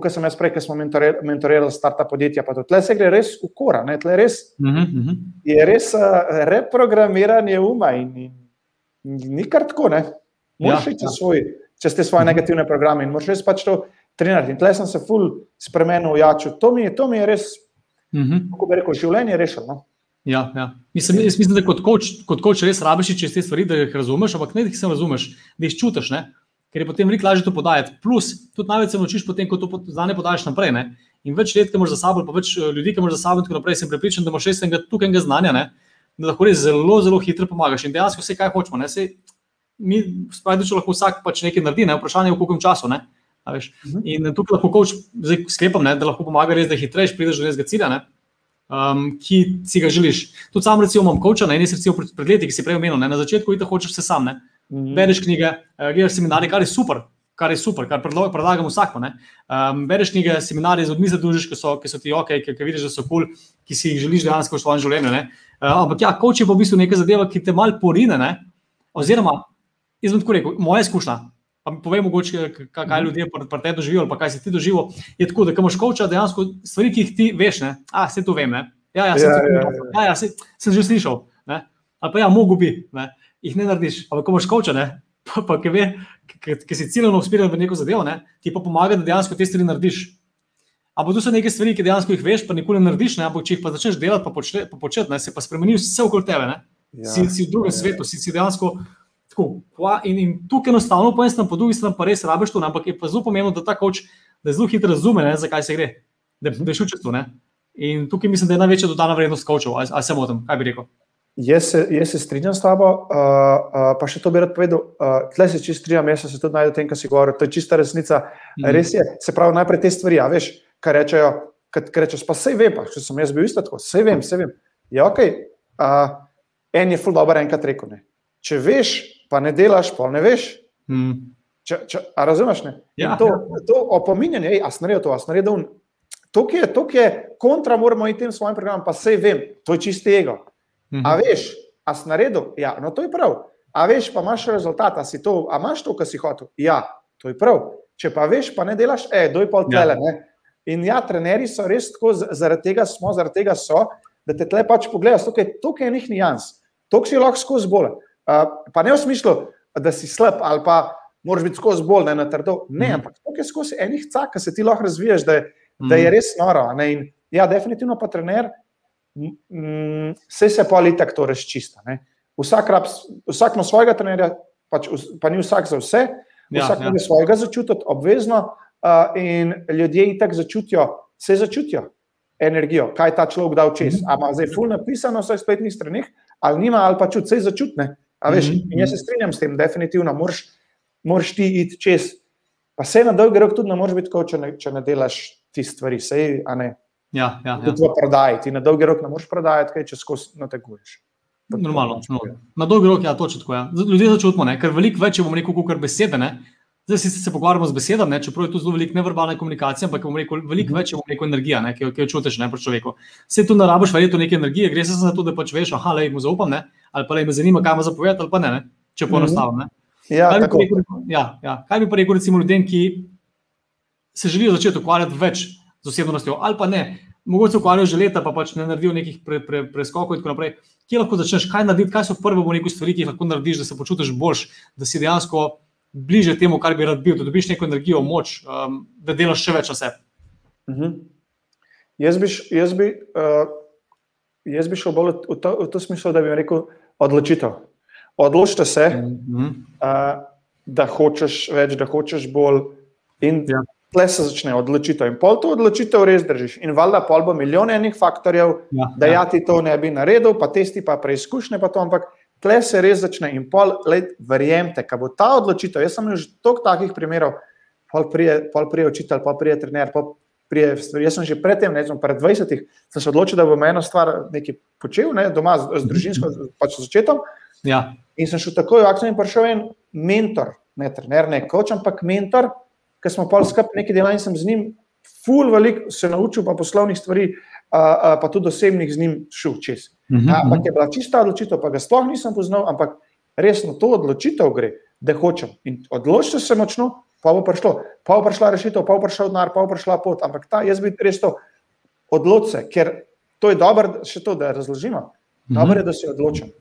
kot sem jaz prej, ki smo mentorirali starta podjetja, pa tudi se gre res v kora, ne, tle res, uh mhm, -huh. Mhm. je res uh, reprogramiranje uma in, in, in ni kar tako, ne, moraš ja, iti ja. svoj, če ste svoje mhm. negativne programe in moraš res pač to trenirati. In tle sem se ful spremenil v jaču, to mi je, to mi je res, uh -huh. kako bi rekel, življenje rešilo. No? Ja, ja. Mislim, mislim, da kot coach, kot coach res rabiš čez te stvari, da jih razumeš, ampak ne da jih samo razumeš, da jih čutiš. Ne? Ker je potem veliko lažje to podajati. Plus, tudi največ se naučiš, potem, ko to znanje podajes naprej. Ne? In več let, ki imaš za sabo, pa več eh, ljudi, ki imaš za sabo, in tako naprej, sem prepričan, da imaš še enega tukajnega znanja, ne? da lahko res zelo, zelo hitro pomagaš. In dejansko vse, kaj hočemo. Sej, mi spravimo, da lahko vsak pač nekaj naredi, ne? vprašanje je, v koliko času. Ne? Mhm. In tukaj lahko coach, zdaj sklepam, ne, da lahko pomaga res, da hitreje prideš do resnega cilja, um, ki si ga želiš. Tudi sam, recimo, imam coacha, ne, in recimo pred, pred leti, ki si prej omenil, ne, na začetku, da hočeš vse sam. Ne. -hmm. bereš knjige, uh, gledaš seminarje, kar je super, kar je super, kar predlagam vsakmu. Um, bereš knjige, seminarje z ljudmi, zadužiš, ki, ki so ti ok, ki, ki vidiš, da so kul, cool, ki si jih želiš dejansko v svojem življenju. Uh, ampak ja, koč je pa v bistvu nekaj zadeva, ki te mal porine. Ne? Oziroma, izmed tako rekel, moja izkušnja. Pa mi povej, mogoče, kaj, kaj ljudje pri tebi doživijo, ali kaj si ti doživel. Je tako, da imaš koča dejansko stvari, ki jih ti veš, ne? a se to vem. Ne? Ja, ja, sem, ja, ja, ja. Ja, ja, sem, sem že slišal. Ne? Ali pa ja, mogo bi. Ne? Jih ne narediš. Ampak, ko imaš koča, pa, pa, ki, ve, ki, ki si ciljno usmerjen v neko zadevo, ne, ti pa pomaga, da dejansko te stvari narediš. Ampak tu so neke stvari, ki dejansko jih veš, pa nikoli ne narediš, ne, ampak če jih pa začneš delati, pa, počne, pa početi, se pa spremeni vse okoli tebe. Ja, si, si v drugem ja, svetu, si, si dejansko. Tako, in, in tukaj enostavno, po eni strani, po drugi strani pa res rabiš to, ampak je pa zelo pomembno, da ta koč da zelo hitro razume, ne, zakaj se gre, da, da je šučestvo. In tukaj mislim, da je največja dodana vrednost kočov. Ali, ali se motim, kaj bi rekel? Jaz se, jaz se strinjam s tabo, uh, uh, pa še to bi rad povedal. Uh, Tle se čist strinjam, jaz se tudi najdem, kar si govoril, to je čista resnica. Mm. Res je, se pravi, najprej te stvari, a veš, kaj rečejo. Kaj rečeš, pa vse vem, pa če sem jaz bil isto tako, vse vem, vse vem. Ja, ok, uh, en je full dobro, enkrat rekel ne. Če veš, pa ne delaš, pa ne veš. Mm. Če, če, a razumeš? Ja, to, ja. to opominjanje, a snarijo to, a snarijo to. To, to, ki je kontra, moramo iti tem svojim programom, pa vse vem, to je čisto ego. -hmm. A veš, a si naredil? Ja, no to je prav. A veš, pa imaš rezultat, a to, a imaš to, kar si hotel? Ja, to je prav. Če pa veš, pa ne delaš, e, doj pa odtele. Ja. In ja, trenerji so res tako, zaradi tega smo, zaradi tega so, da te tle pač pogledaš, tukaj, tukaj je njih nijans, tukaj si lahko skozi bolj. Uh, pa ne v smislu, da si slab ali pa moraš biti skozi bolj ne na trdo. Ne, mm. ampak to je skozi enih cak, ki se ti lahko razvijaš, da, da je mhm. res noro. In, ja, definitivno pa trener, vse se pa ali tako to razčista. Vsak, rab, vsak ima svojega trenerja, pač, pa ni vsak za vse, ja, vsak ja, ima ja. svojega začutiti, obvezno. Uh, in ljudje itak začutijo, se začutijo energijo, kaj ta človek da včes. Mm -hmm. Ampak zdaj, fulno napisano na svojih spletnih straneh, ali nima, ali pa čut, se začutne. Veš, mm -hmm. Jaz se strinjam s tem, definitivno, moraš, moraš ti iti čez. Pa se na dolgi rok tudi ne moreš biti, kot če, če ne delaš ti stvari, sej, a ne. Ja, ja, ja. To prodaji, ti na dolgi rok ne moreš prodajati, kaj če skozi nateguješ. Normalno, no. Na dolgi rok je ja, to točno. Ja. Ljudje začutimo, ker veliko več je, bom rekel, kot besede. Ne? Zdaj si se pogovarjamo z besedami, čeprav je tu zelo veliko neverbalne komunikacije, ampak rekel, veliko več je rekel, energija, ne, ki, jo, ki jo čutiš ne, pri človeku. Vse tu narabiš, verjetno nekaj energije, gre se za to, da pač veš, aha, le mu zaupam, ne, ali pa le me zanima, kaj ima zapovedati, ali pa ne, ne če poenostavim. Ja, kaj, ja, ja. kaj bi pa rekel, recimo, ljudem, ki se želijo začeti ukvarjati več z osebnostjo, ali pa ne, mogoče ukvarjajo že leta, pa pač ne naredijo nekih pre, pre, preskokov in tako naprej. Kje lahko začneš, kaj narediti, kaj so prve stvari, ki jih lahko narediš, da se počutiš boljš, da si dejansko bliže temu, kar bi rad bil, da dobiš neko energijo, moč, um, da delaš še več na sebi. Uh -huh. Jaz bi, jaz bi, uh, jaz bi šel bolj v to, v to smislu, da bi rekel: odločitev. Odločite se, uh -huh. uh, da hočeš več, da hočeš bolj. In ja. Tle se začne odločitev. In pol to odločitev res držiš. In valjda pol bo milijon enih faktorjev, ja, da ja. ja ti to ne bi naredil, pa testi, pa preizkušnje, pa to. Ampak tle se res začne in pol let, verjemite, da bo ta odločitev. Jaz sem že toliko takih primerov, pol prije, pol prije učitelj, pol prije trener. Pol prije, jaz sem že predtem, ne znam, pred 20-ih, se odločil, da bom eno stvar nekaj počel, ne, doma z, z družinsko pač začetom. Ja. In sem šel takoj v akcijo in prišel en mentor, ne trener, ne koč, ampak mentor, ki smo pol skupaj nekaj delali in sem z njim. Ful, veliko se naučil, pa poslovnih stvari, uh, uh, pa tudi osebnih z njim šel čez. Uh -huh, ampak je bila čista odločitev, pa ga sploh nisem poznal, ampak resno to odločitev gre, da hočem. In odločite se močno, pa bo prišlo, pa bo prišla rešitev, pa bo prišel denar, pa bo prišla pot. Ampak ta, jaz bi res to odločil, ker to je dobro, še to, da razložimo. -huh. Dobro je, da se odločim.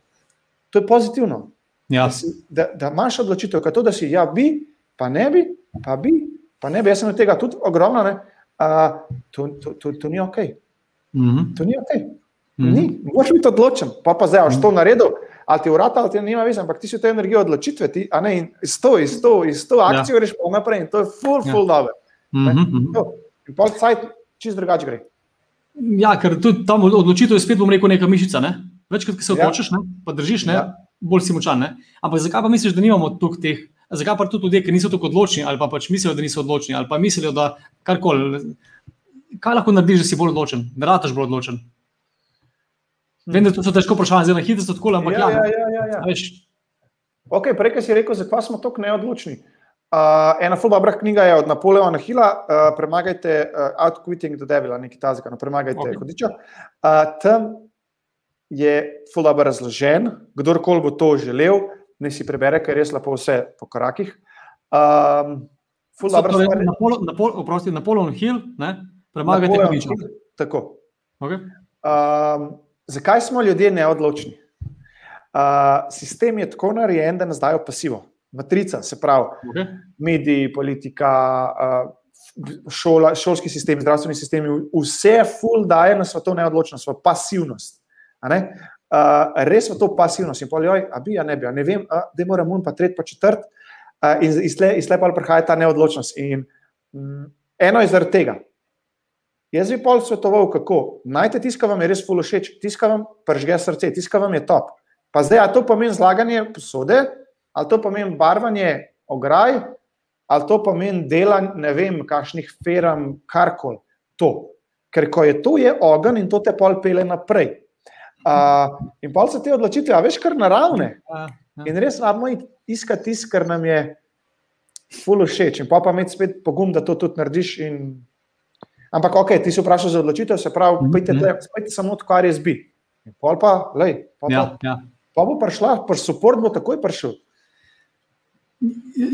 To je pozitivno. Ja. Da, si, da, da imaš odločitev, kot da si ja, bi, pa ne bi, pa bi, pa ne bi. Jaz sem od tega tudi ogromno, uh, to, to, to, to ni ok. Mhm. -huh. To ni ok. Mm. Ni, moraš biti odločen, pa pa zdaj, što mm. naredil, ali ti urata, ali ti nima veze, ampak ti si v tej energiji odločitve, ti, a ne, in iz to, iz to, iz to akcijo ja. greš pa naprej in to je full, full ja. dobro. Mm -hmm. In pol cajt čist drugače gre. Ja, ker tudi tam odločitev je spet, bom rekel, neka mišica, ne? Večkrat, ki se ja. odločiš, ja. pa držiš, ne? Ja. bolj si močan, ne? Ampak zakaj pa misliš, da nimamo tukaj teh, zakaj pa tudi ljudje, ki niso tako odločni, ali pa pač mislijo, da niso odločni, ali pa mislijo, da karkoli, kaj lahko narediš, da si bolj odločen, da rataš bolj odločen? Vem, da to so težko vprašanje, zelo hitro so tako, ampak ja. ja, ja, ja, ja. ja. Ok, prej si rekel, zakaj smo tako neodločni. Uh, ena zelo dobra knjiga je od Napoleona Hila, uh, Premagajte uh, Outquitting the Devil, nekaj tazga, no, premagajte okay. hodiča. Uh, tam je zelo dobro razložen, kdorkoli bo to želel, ne si prebere, ker je res lepo vse po korakih. Um, torej, Napoleon, Napol, Napoleon Hill, ne? premagajte hodiča. Tako. Okay. Um, Zakaj smo ljudje neodločni? Uh, sistem je tako narejen, da nas dajo pasivo. Matrica, se pravi, okay. mediji, politika, uh, šola, šolski sistem, zdravstveni sistem, vse full daje na svetovno neodločnost, v pasivnost. Uh, res v to pasivnost. In pojjo, a bi, a ne bi, a ne vem, da moramo un pa tret, pa četrt. Uh, in iz lepa prihaja ta neodločnost. In um, eno je zaradi tega. Jaz bi pol svetoval, kako. Najte tisto, kar vam je res fulošeč, tisto, kar vam pržge srce, tisto, kar vam je top. Pa zdaj, ali to pomeni zlaganje posode, ali to pomeni barvanje ograj, ali to pomeni delanje, ne vem, kakšnih feram, karkoli. To. Ker ko je to, je ogen in to te pol pele naprej. Uh, in pol so te odločitve, a veš, kar naravne. In res rabimo iskati tisto, kar nam je fulošeč. In pa pa imeti spet pogum, da to tudi narediš. In Ampak, ok, ti si vprašal za odločitev, se pravi, mm -hmm. pojdi mhm. samo to, kar je zbi. Pol pa, lej, pa, ja, pa, ja. pa bo prišla, pa support bo takoj prišel.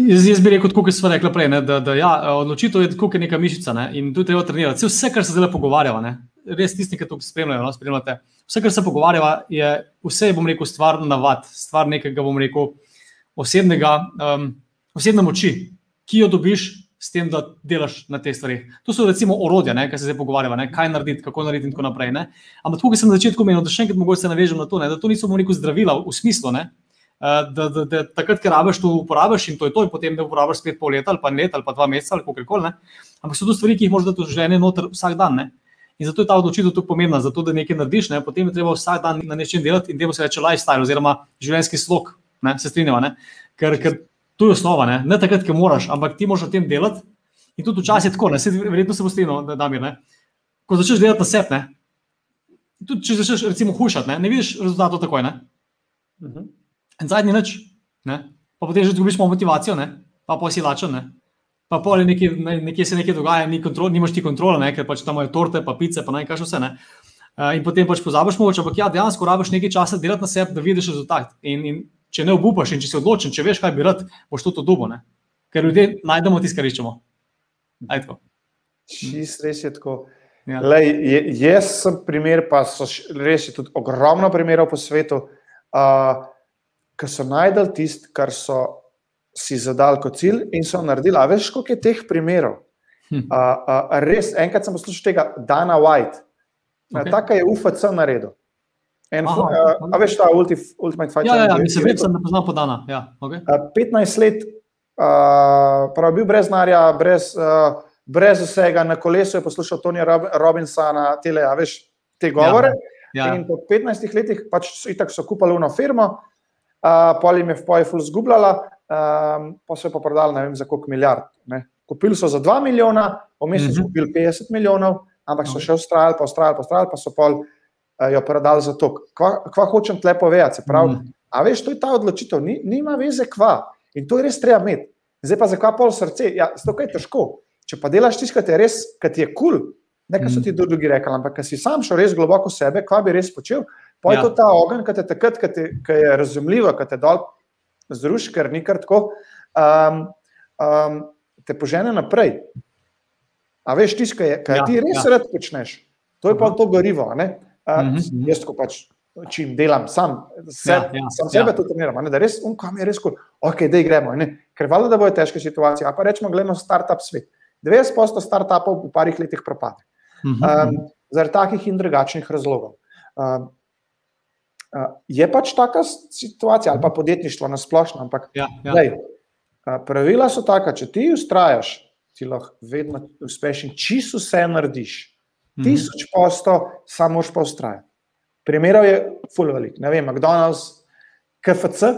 Jaz, jaz bi rekel, kot smo rekli prej, ne, da, da ja, odločitev je kot neka mišica ne, in tu treba trenirati. Vse, kar se zdaj pogovarjava, ne, res tisti, ki to spremljajo, no, spremljate. Vse, kar se pogovarjava, je vse, bom rekel, stvar navad, stvar nekega, bom rekel, osebnega. Um, osebne moči, ki jo dobiš s tem, da delaš na teh stvareh. To so recimo orodja, ki se zdaj pogovarjamo, kaj narediti, kako narediti in tako naprej. Ne? Ampak tukaj sem na začetku menil, da še enkrat mogoče se navežem na to, ne? da to niso neko zdravila v smislu. Ne? Eh, da, da, da takrat, ker rabiš, to uporabiš in to je to, in potem da uporabiš spet pol leta ali pa let ali pa dva meseca ali kako koli. Ampak so to stvari, ki jih moraš dati v življenje noter vsak dan. Ne? In zato je ta odločitev tu pomembna, zato da nekaj narediš, ne? potem je treba vsak dan na nečem delati in temu se reče lifestyle oziroma življenjski slog, ne? se strinjava. Ker, ker to je osnova, ne, ne takrat, ki moraš, ampak ti moraš o tem delati. In tudi včasih je tako, ne, verjetno se bo strinjal, da je mir. Ko začneš delati na sebe, tudi če začneš recimo hušati, ne, ne vidiš rezultatov takoj. Ne. Uh mhm. -huh. In zadnji noč, pa potem že izgubiš motivacijo, ne, pa pa si lačen. Ne. Pa pol nekje, nekje se nekaj dogaja, ni kontrol, nimaš ti kontrole, ne, ker pač tam imajo torte, pa pice, pa naj kaj vse. Ne. Uh, in potem pač pozabiš moč, ampak ja, dejansko rabiš nekaj časa delati na sebi, da vidiš rezultat. In, in če ne obupaš in če si odločen, če veš, kaj bi rad, boš to dobo. Ne? Ker ljudje najdemo tisto, kar iščemo. Čist res je tako. Ja. Lej, jaz sem primer, pa so res tudi ogromno primerov po svetu, uh, ki so najdel tisto, kar so si zadali kot cilj in so naredili. A veš, koliko je teh primerov? Hm. Uh, uh, res, enkrat sem poslušal tega Dana White, okay. tako je UFC naredil. En, Aha, uh, a veš, ta ulti, Ultimate Fighter. Ja, ja, ja mislim, da sem poznal podana. Ja, okay. uh, 15 let, uh, prav bil brez narja, brez, uh, brez vsega, na kolesu je poslušal Tony Robinsona, tele, a veš, te govore. Ja, ja. In po 15 letih pač so, so kupili eno firmo, uh, pol jim je v Pojfu zgubljala, um, pa so jo pa prodali vem za koliko milijard. Ne. Kupili so za 2 milijona, vmes so mm -hmm. kupili 50 milijonov, ampak so še ustrajali, pa ustrajali, pa ustrajali, pa so pol jo prodali za to. Kva, kva hočem tle povedati? Mm. A veš, to je ta odločitev, ni, nima veze kva. In to je res treba imeti. Zdaj pa zakaj pol srce? Ja, to je težko. Če pa delaš tisto, kar je res, kar ti je kul, cool, ne kar so ti mm. drugi rekli, ampak kar si sam šel res globoko sebe, kva bi res počel, pa je ja. to ta ogen, ki te takrat, ki je razumljivo, ki te dol zruši, ker ni kar tako, um, um, te požene naprej. A veš, tisto, kar ja, ti res ja. rad počneš, to je pa to gorivo. Mm -hmm. Jaz, ko pač čim delam, sam, seb, ja, ja, sam sebe ja. to treniram, ne, da res, um, kam je res, kul, ok, da gremo. Ne. Ker valjda, da bojo težke situacije. A pa rečemo, gledamo startup svet. 90% startupov v parih letih propade. Mm -hmm. um, zaradi takih in drugačnih razlogov. Um, uh, je pač taka situacija, ali pa podjetništvo na splošno. Ampak, ja, ja. Dej, uh, pravila so taka, če ti ustrajaš, ti lahko vedno uspešen, čisto vse narediš. Mhm. tisoč posto, samo moš pa ustrajati. Primerov je full velik. Ne vem, McDonald's, KFC,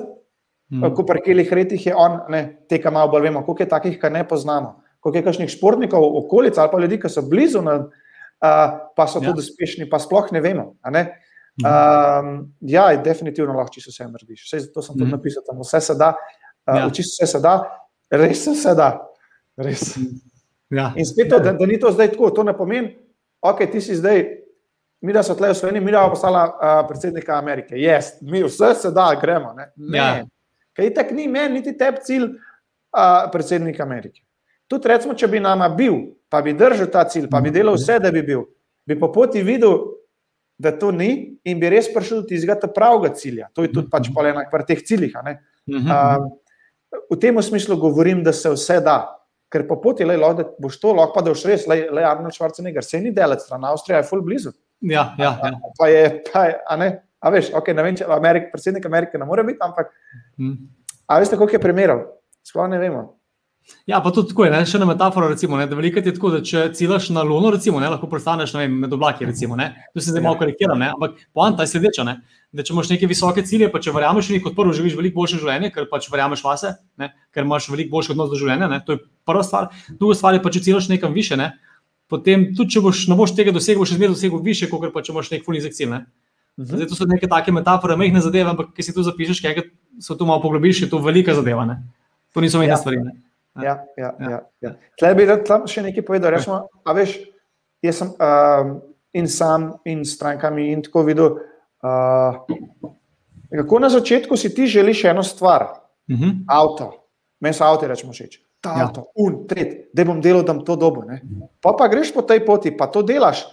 mm. ko parkirih retih je on, ne, teka malo bolj vemo, koliko je takih, kar ne poznamo, koliko je kakšnih športnikov v okolici ali pa ljudi, ki so blizu, ne, uh, pa so ja. tudi uspešni, pa sploh ne vemo. Ne? Um, ja, definitivno lahko čisto vse narediš. Vse, to sem tudi mm. napisal, tam vse se da, uh, ja. čisto vse se da, res se, se da. Res. Ja. In spet, to, da, da ni to zdaj tako, to ne pomeni, ok, ti si zdaj, mi da so tle v Sloveniji, mi da bo postala uh, predsednika Amerike. Yes, mi vse se da, gremo. Ne, ne. Ja. kaj tak ni meni, niti tebi cilj uh, predsednika Amerike. Tudi recimo, če bi nama bil, pa bi držal ta cilj, pa bi delal vse, da bi bil, bi po poti videl, da to ni in bi res prišel do tistega pravega cilja. To je tudi pač po enak pri teh ciljih. Uh, v tem smislu govorim, da se vse da ker po poti le, da boš to lahko, pa da boš res, le, le Arnold Schwarzenegger, se ni delec, stran Avstrija je full blizu. Ja, ja. ja. A, pa je, pa je, a ne, a veš, ok, ne vem, če Amerik, predsednik Amerike ne more biti, ampak, hmm. a veste, koliko je primerov? Sploh ne vemo. Ja, pa tudi tako je, ne? še ena metafora. Recimo, ne? da veliko je tako, da če ciljaš na Luno, recimo, ne? lahko prestaneš vem, med oblaki. Recimo, to se zdaj malo karikira, ampak poanta je sledeča. Ne? Da, če imaš neke visoke cilje, pa če verjameš v njih, kot prvo živiš veliko boljše življenje, ker pač verjameš vase, ne? ker imaš veliko boljši odnos do življenja. Ne? To je prva stvar. Druga stvar je pa, če ciljaš nekam više, ne? potem tudi če boš, ne boš tega dosegel, boš zmeraj dosegel više, kot pa če imaš nek fulizek cilj. Ne? Mhm. Zdaj, to so neke take metafore, mehne zadeve, ampak ki si tu zapišeš, kaj se tu malo poglobiš, je to velika zadeva. Ne? To niso mehne ja. stvari. Ne? Ja, ja, ja. ja. ja. Tle bi tam še nekaj povedal. Rečemo, a veš, jaz sem uh, in sam, in strankami, in tako videl. Uh, kako na začetku si ti želiš eno stvar, uh mhm. -huh. avto, meni so avto, rečemo, všeč. Ta ja. avto, un, tret, da bom delal, da bom to dobo. Pa pa greš po tej poti, pa to delaš.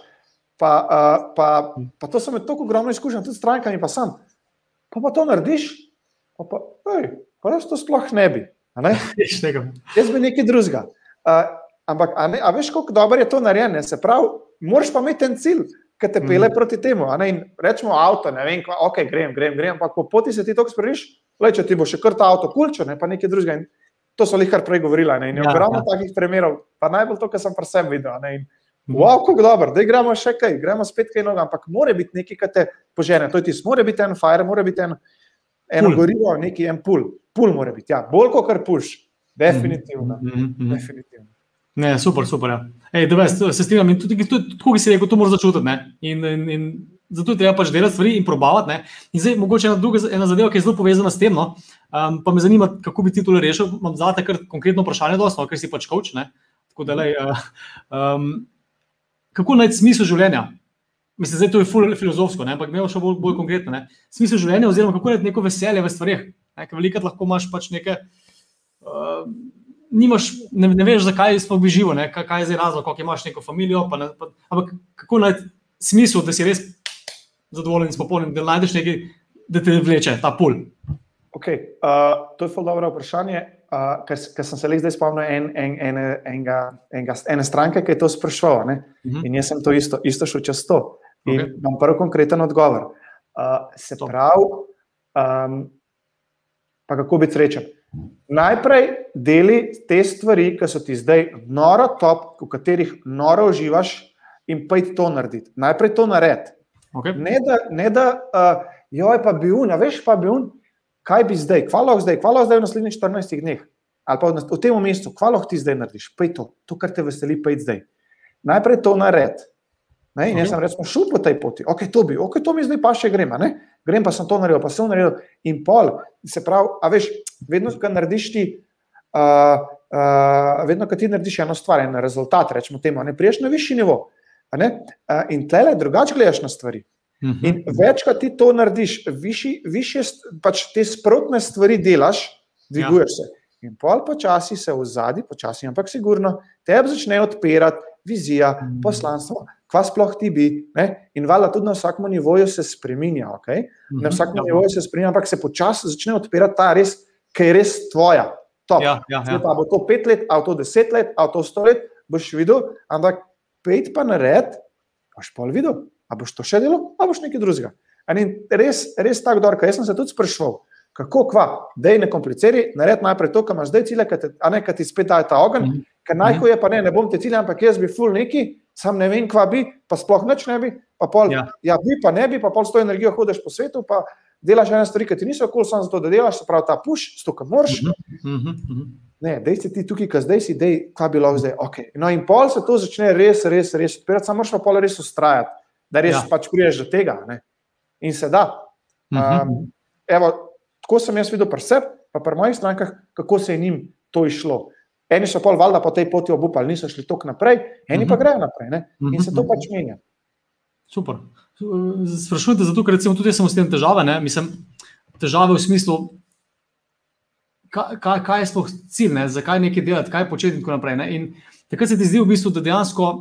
Pa, uh, pa, pa to sem imel tako ogromno izkušenj, tudi s strankami, pa sam. Pa pa to narediš, pa pa, ej, pa jaz to sploh ne bi. Jaz bi nekaj drugega. Uh, ampak, a, ne, a veš, kako dobro je to narejeno? Se pravi, moraš pa imeti en cilj, ki te pele mm. proti temu. Rečemo avto, ne vem, ok, grem, grem, grem, ampak po poti se ti to sprejš, le če ti bo še kar ta avto kulčo, ne pa nekaj drugega. In to so jih kar prej govorila. Ne? In ja, ogromno ja. takih primerov, pa najbolj to, kar sem pri sebi videl. Ne? In, mhm. Wow, kako dobro, da gremo še kaj, gremo spet kaj novega, ampak mora biti nekaj, kar te požene. To je tisto, mora biti en fire, mora biti en, eno gorivo, neki en pul, pul mora biti. Ja, bolj kot kar puš, definitivno. Mm -hmm. definitivno. Ne, super, super. Ja. Ej, da, se strinjam in tudi, tudi, tudi si rekel, to moraš začutiti. In, in, in zato je treba pač delati stvari in probavati. Ne. In zdaj, mogoče ena, druga, ena zadeva, ki je zelo povezana s tem. No, um, pa me zanima, kako bi ti to rešil. Imam za te kar konkretno vprašanje, dosto, ker si pač koč. Tako da, lej, uh, um, kako najti smisel življenja? Mislim, da je to ful filozofsko, ne? ampak imamo še bolj, bolj konkretno. Ne? Smisel življenja, oziroma kako najti neko veselje v stvarih. Veliko lahko imaš pač nekaj. Uh, nimaš, ne, ne veš, zakaj smo bi živo, ne? kaj je zdaj razlog, kako imaš neko družino. Ne, ampak kako najti smisel, da si res zadovoljen s popolnim, da najdeš nekaj, da te vleče ta pul. Okay. Uh, to je zelo dobro vprašanje. Uh, ker, ker sem se le zdaj spomnil en, en, en, enega, enega, ene stranke, ki je to sprašoval. Uh mhm. -huh. In jaz sem to isto, isto šel čez to. In okay. imam prvi konkreten odgovor. Uh, se pravi, um, pa kako biti srečen. Najprej deli te stvari, ki so ti zdaj noro top, v katerih noro uživaš, in pojdi to narediti. Najprej to naredi. Okay. Ne da, ne da uh, joj, pa bi un, veš, pa bi un, kaj bi zdaj, hvalo zdaj, hvalo zdaj v naslednjih 14 dneh, ali pa v tem mestu, hvalo ti zdaj narediš, pojdi to, to, kar te veseli, pojdi zdaj. Najprej to naredi. Ne, in jaz sem rekel, šel po tej poti, ok, to bi, ok, to mi zdaj pa še gremo, grem pa sem to naredil, pa sem naredil in pol. Se pravi, a veš, vedno, ko narediš ti, uh, uh, vedno, ko ti narediš eno stvar, en rezultat, rečemo temu, ne priješ na višji nivo. Uh, in tle drugače gledaš na stvari. Mhm. In več, ko ti to narediš, više pač te sprotne stvari delaš, dviguješ ja. se. In pol počasi se v zadnji, počasi, ampak sigurno, tebi začne odpirati vizija, mhm. poslanstvo kva sploh ti bi. Ne? In valjda tudi na vsakem nivoju se spremenja. Okay? Na mhm. vsakem nivoju se spremenja, ampak se počasi začne odpirati ta res, ki je res tvoja. Ja, ja, ja. Pa bo to pet let, ali to deset let, ali to sto let, boš videl, ampak pet pa nared, boš pol videl, ali boš to še delo, ali boš nekaj drugega. Res, res tako dobro, jaz sem se tudi sprašval. Kako, kva, da je ne komplicirati, naredi najprej to, kar imaš zdaj cilje, a ne, kad ti spet daje ta ogen, mm -hmm. ker najhuje pa ne, ne bom te cilje, ampak jaz bi ful neki, sam ne vem, kva bi, pa sploh neč ne bi, pa pol, ja. ja, bi, pa ne bi, pa pol s to energijo hodiš po svetu, pa delaš ene stvari, ki ti niso kul, samo zato, da delaš, se pravi ta puš, s to, kar moraš. Mm -hmm. Ne, dej si ti tukaj, ki zdaj si, dej, kva bi lahko zdaj. Okay. No, in pol se to začne res, res, res odpirati, samo moraš pa pol res ustrajati, da res ja. pač priješ do tega. Ne? In se da. Um, evo, tako sem jaz videl pri sebi, pa pri mojih strankah, kako se je njim to išlo. Eni so pol valjda po tej poti obupali, niso šli tako naprej, eni pa mhm. grejo naprej. Ne? In se to mhm. pač menja. Super. Sprašujte, zato, ker recimo tudi jaz sem s tem težave. Ne? Mislim, težave v smislu, kaj, kaj, kaj je sploh cilj, ne? zakaj nekaj delati, kaj početi in tako naprej. Ne? In takrat se ti zdi v bistvu, da dejansko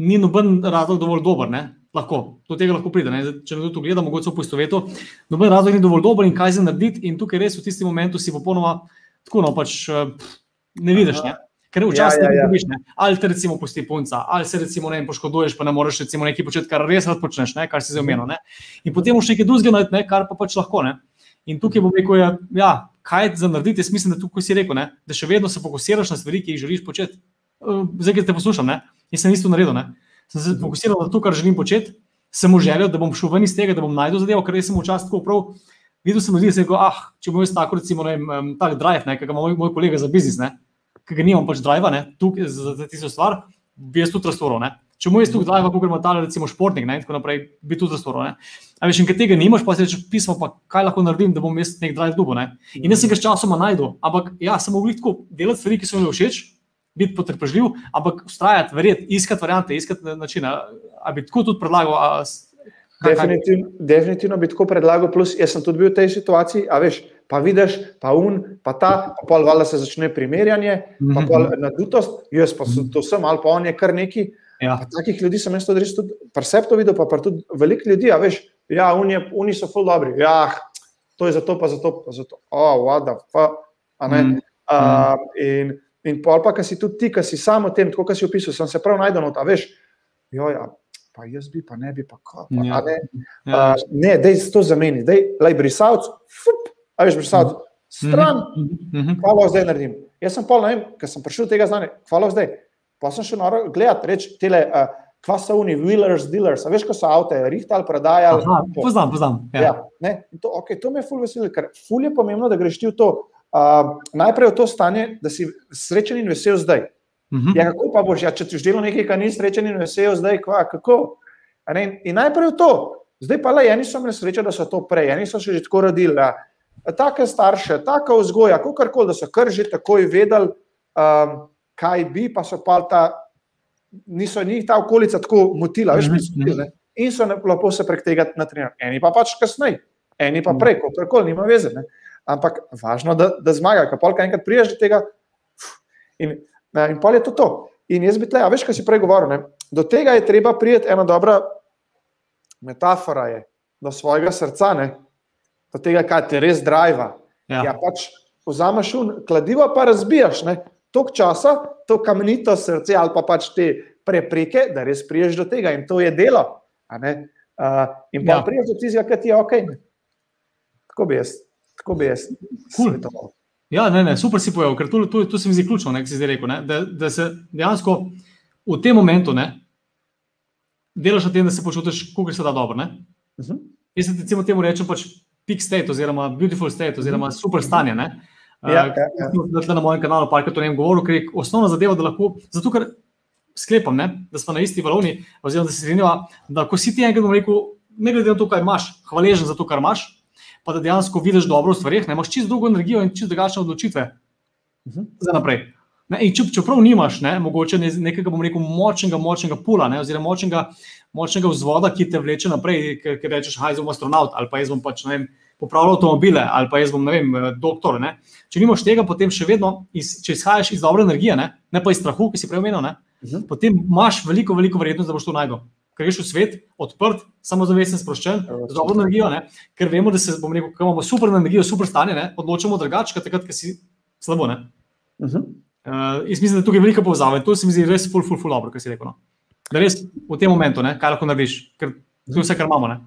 ni noben razlog dovolj dober. Ne? Lahko, do tega lahko pride. Ne? Če nekdo to gleda, mogoče v poistovetu, noben razlog ni dovolj dober in kaj za narediti. In tukaj res v tistem momentu si popolnoma tako, no pač. Pff, ne vidiš. Ne? Ker včasih ja, ja, ja. ne vidiš, ali te recimo pusti punca, ali se recimo ne poškoduješ, pa ne moreš recimo nekaj početi, kar res rad počneš, ne? kar si zdaj omenil. In potem moš nekaj drugega narediti, kar pa pač lahko. Ne? In tukaj bom rekel, ja, ja, kaj za narediti, jaz mislim, da tukaj si rekel, ne? da še vedno se fokusiraš na stvari, ki jih želiš početi. Uh, zdaj, ki te poslušam, ne? jaz sem isto naredil. Ne? Sem se fokusiral na to, kar želim početi, sem želel, da bom šel ven iz tega, da bom najdel zadevo, ker sem včasih tako prav. Videl sem ljudi, se je rekel, ah, če bom jaz tako, recimo, ne, tak drive, ki ga ima moj, moj kolega za biznis, ne, ki ga nimam pač driva, ne, tukaj za, za tisto stvar, bi jaz tudi razstvoril. Če mu je tukaj driva, kot ima ta, recimo, športnik, ne, in tako naprej, bi tudi razstvoril. A veš, in ker tega nimaš, pa si rečeš pismo, pa kaj lahko naredim, da bom jaz nek drive dubo. Ne. In jaz se ga s časoma najdu, ampak ja, sem v tako delati stvari, ki so mi všeč, biti potrpežljiv, ampak ustrajati, verjeti, iskati variante, iskati načine. A bi tako tudi predlagal. A, Definitivno, definitivno bi tako predlagal, plus jaz sem tudi bil v tej situaciji, a veš, pa vidiš, pa un, pa ta, pa pol valjda se začne primerjanje, pa pol mhm. nadutost, jaz pa sem to sem, ali pa on je kar neki. Ja. Takih ljudi sem jaz tudi res tudi percepto videl, pa, pa tudi veliko ljudi, a veš, ja, oni, oni so full dobri, ja, to je zato, pa zato, pa zato. O, oh, vada, pa, Mm. Uh, in in pol pa, ki si tudi ti, ki si samo tem, tako kot si opisal, sem se prav najdel, da veš, joja. Pa jaz bi, pa ne bi, pa kako. Ja. Ne, uh, ne da je to za meni, da je brisalc, a veš, brisalc, stran, mm -hmm. hvala, zdaj naredim. Jaz sem pol, ne vem, ker sem prišel do tega znanja, hvala zdaj. Pa sem še noro gledati, reči, tele, uh, kva so oni, wheelers, dealers, a veš, ko so avto, rihtal, prodajali. Poznam, poznam. Ja. Ja, ne, to, okay, to me je ful veseli, ker ful je pomembno, da greš ti v to. Uh, najprej v to stanje, da si srečen in vesel zdaj. Mhm. -huh. ja, kako pa boš, ja, če ti že delo nekaj, kar ni srečen in vesel zdaj, kva, kako? In, in najprej to, zdaj pa le, eni so imeli srečo, da so to prej, eni so se že tako rodili. Take starše, taka vzgoja, kako koli, da so kar že takoj vedeli, um, kaj bi, pa so pa ta, niso njih ta okolica tako motila, veš, mislili, mhm. in so lepo se prek tega natrenirali. Eni pa pač kasneje, eni pa prej, kako koli, nima veze. Ne? ampak važno, da, da zmaga, ker polka enkrat priješ do tega. In, in pol je to to. In jaz bi tle, a veš, kaj si prej govoril, ne? do tega je treba prijeti ena dobra metafora, je, do svojega srca, ne? do tega, kaj te res driva. Ja. Ja, pač vzameš un kladivo, pa razbijaš. Ne? Tok časa, to kamenito srce ali pa pač te prepreke, da res priješ do tega in to je delo. Uh, in pa ja. priješ do tistega, kaj ti je ok. Tako bi jaz. Tako bi jaz svetoval. Ja, ne, ne, super si povedal, ker to, to, to se mi zdi ključno, ne, zdaj rekel, ne, da, da se dejansko v tem momentu ne, delaš na tem, da se počutiš, kako se da dobro. Uh mhm. -huh. Jaz se recimo temu rečem pač peak state, oziroma beautiful state, oziroma uh mhm. -huh. super stanje. Ne. Ja, ja, ja. Na mojem kanalu, pa to ne vem, govoril, ker je osnovna zadeva, da lahko, zato ker sklepam, ne, da smo na isti valovni, oziroma da se strinjava, da ko si ti enkrat rekel, ne glede na to, kaj imaš, hvaležen za to, kar imaš, pa da dejansko vidiš dobro v stvarih, imaš čisto drugo energijo in čisto drugačne odločitve uh -huh. za naprej. Ne, če, čeprav nimaš ne, mogoče nekega, bom rekel, močnega, močnega pula, ne, oziroma močnega, močnega vzvoda, ki te vleče naprej, ker, ker rečeš, haj, bom astronaut ali pa jaz bom pač, ne vem, popravljal avtomobile ali pa jaz bom, ne vem, doktor. Ne. Če nimaš tega, potem še vedno, iz, če izhajaš iz dobre energije, ne, ne pa iz strahu, ki si prej omenil, uh -huh. potem imaš veliko, veliko verjetnost, da boš to najdel greš v svet, odprt, samozavesten, sproščen, z dobro energijo, ne? ker vemo, da se rekel, imamo super energijo, super stanje, ne? odločamo drugače, takrat, ko si slabo. Uh -huh. uh, jaz mislim, da tukaj je velika povezava in to se mi zdi res, ful, ful, ful, dobro, kar si rekel. No? Da res v tem momentu, ne? kaj lahko narediš, ker to je vse, kar imamo. Ne?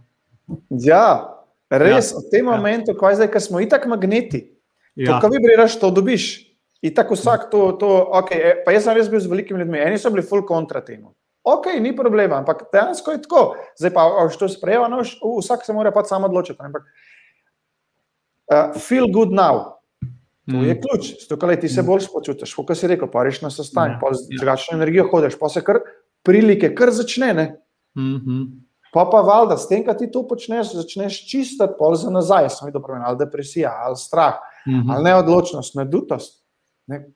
Ja, res ja. v tem ja. momentu, ko, zdaj, ko smo itak magneti. Ja. Ko vi briraš, to dobiš. In tako vsak to, to okay, e, pa jaz sem res bil z velikimi ljudmi, eni so bili full kontra temu ok, ni problema, ampak dejansko je tako. Zdaj pa, če to sprejema, no, vsak se mora pač samo odločiti. Ampak, uh, feel good now. To je mm. ključ, zato ti se mm. bolj spočutiš. Kot si rekel, pa reš na sestanku, pa z ja. drugačno energijo hodiš, pa se kar prilike, kar začne. Mm -hmm. Pa pa valjda, s tem, kaj ti to počneš, začneš čistiti pol za nazaj, sem videl, ali depresija, ali strah, mm -hmm. ali neodločnost, nedutost. Ne?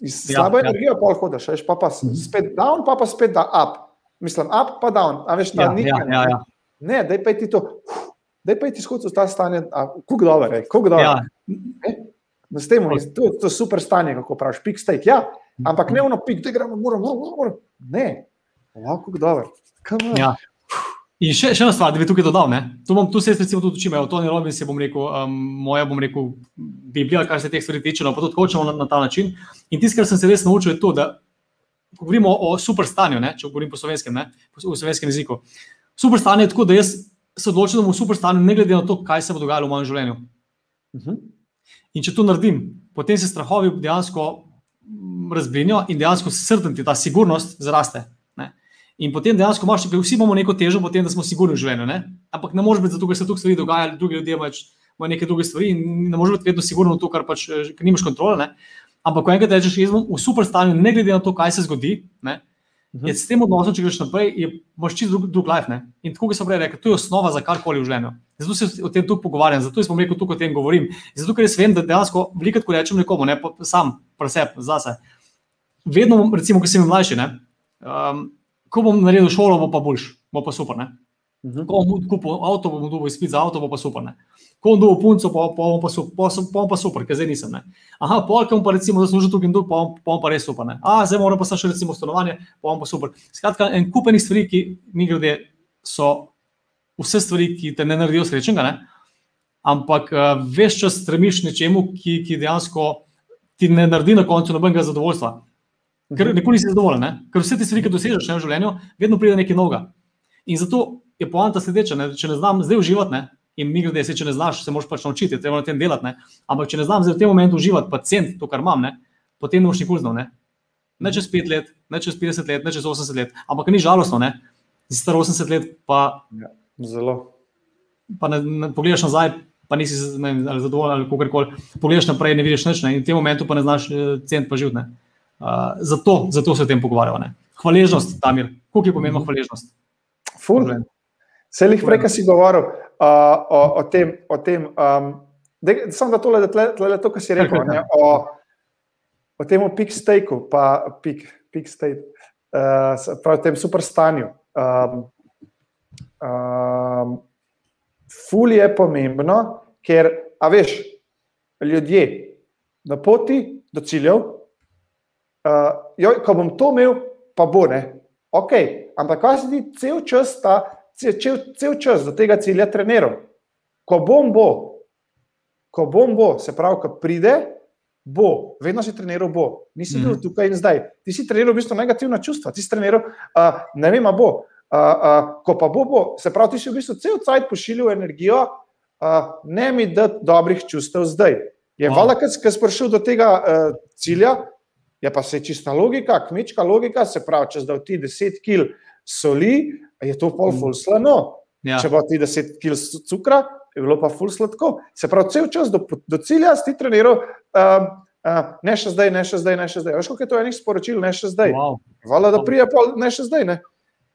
Iz ja, slabe ja. energije pa hodiš, veš, pa, pa mhm. spet down, pa pa spet da up. Mislim, up pa down, a veš, ta ja, nikaj. Ja, ja, ja. Ne, daj pa ti to, daj pa ti skozi ta stanje, kako dobro je, kako dobro. Ja. Na tem, to je to super stanje, kako praviš, peak state. Ja, ampak ne ono peak, da gremo, moramo, moramo. Ne, ja, kako dobro. Ja. In še, še ena stvar, da bi tukaj dodal, tu, bom, tu se jaz recimo tudi učim, Tony Robbins je, bom rekel, um, moja, bom rekel, Biblija, kar se teh stvari tiče, no pa tudi hočemo na, na ta način. In tisto, kar sem se res naučil, je to, da ko govorimo o, super stanju, ne, če govorim po slovenskem, ne, po, v slovenskem jeziku. Super stanje je tako, da jaz se odločim, da bom v super stanju, ne glede na to, kaj se bo dogajalo v mojem življenju. Uh mhm. -huh. In če to naredim, potem se strahovi dejansko razbrinijo in dejansko se srden ti ta sigurnost zraste. In potem dejansko imaš, ker vsi imamo neko težo, potem, da smo sigurni v življenju. Ne? Ampak ne moreš biti zato, ker se tu stvari dogajajo, drugi ljudje imajo neke druge stvari in ne moreš biti vedno sigurno v to, kar pač, eh, ker nimaš kontrole. Ne? Ampak, ko enkrat rečeš, jaz sem v super stanju, ne glede na to, kaj se zgodi, ne? Mhm. je s tem odnosom, če greš naprej, imaš čisto drug, drug life. Ne? In tako, kot sem prej rekel, to je osnova za karkoli v življenju. Zato se o tem tu pogovarjam, zato sem rekel, tukaj o tem govorim. Zato, ker jaz vem, da dejansko, veliko, ko rečem nekomu, ne, sam, preseb, zase. Vedno, recimo, ko sem mlajši, ne, um, ko bom naredil šolo, bo pa boljš, bo pa super. Uh mhm. -huh. Ko bom kupil avto, bom dobil izpit za avto, bo pa super. Ne? Ko bom dobil punco, pa, pa, bom pa, pa, pa, pa super, ker zdaj nisem. Ne? Aha, polk bom pa recimo zaslužil tukaj in tu, pa, pa bom pa res super. Ne? A, zdaj moram pa še recimo stanovanje, pa bom pa super. Skratka, en kupenih stvari, ki mi grede, so vse stvari, ki te ne naredijo srečnega. Ne? ampak uh, veš čas stremiš nečemu, ki, ki dejansko ti ne naredi na koncu nobenega zadovoljstva. Ker nikoli nisi zadovoljen, ne? ker vse te stvari, ki dosežeš v življenju, vedno pride nekaj novega. In zato je poanta sledeča, ne? če ne znam zdaj uživati, ne? in mi gre, če ne znaš, se moraš pač naučiti, treba na tem delati. Ne? Ampak če ne znam zdaj v tem momentu uživati, pa cent to, kar imam, ne? potem ne boš nikoli znal. Ne? ne čez 5 let, ne čez 50 let, ne čez 80 let, ampak ni žalostno, ne? Zdaj star 80 let, pa. Ja, zelo. Pa ne, ne pogledaš nazaj, pa nisi zadovoljen ali kako koli. Pogledaš naprej, ne vidiš nič, ne? in v tem momentu pa ne znaš eh, cent pa živeti. Uh, zato, zato se o tem pogovarjamo. Hvaležnost, Tamir, koliko je pomembna hvaležnost? Ful. Se jih prej, ki si govoril uh, o, o tem, o tem um, samo da tole, da tle, tle, to, kar si rekel, ne, o, o tem pik steku, pa pik, pik state, uh, pravi, tem super stanju. Um, um, ful je pomembno, ker, a veš, ljudje na poti do ciljev, uh, jo, ko bom to imel, pa bo ne. Ok, ampak kaj se ti cel čas, ta, cel, cel čas do tega cilja treniral? Ko bom bo, ko bom bo, se pravi, ko pride, bo, vedno si treniral bo, nisi bil mm. tukaj in zdaj. Ti si treniral v bistvu negativna čustva, ti si treniral, uh, ne vem, bo. Uh, uh, ko pa bo, bo, se pravi, ti si v bistvu cel cajt pošiljal energijo, uh, ne mi da dobrih čustev zdaj. Je wow. valjda, ker si prišel do tega uh, cilja, Je pa se čista logika, kmečka logika, se pravi, če zdaj ti 10 kg soli, je to pol ful slano. Ja. Če pa ti 10 kg cukra, je bilo pa ful sladko. Se pravi, cel čas do, do cilja si treniral, um, uh, ne še zdaj, ne še zdaj, ne še zdaj. Veš, kako je to enih sporočil, ne še zdaj. Wow. Hvala, da prija pol, ne še zdaj. Ne?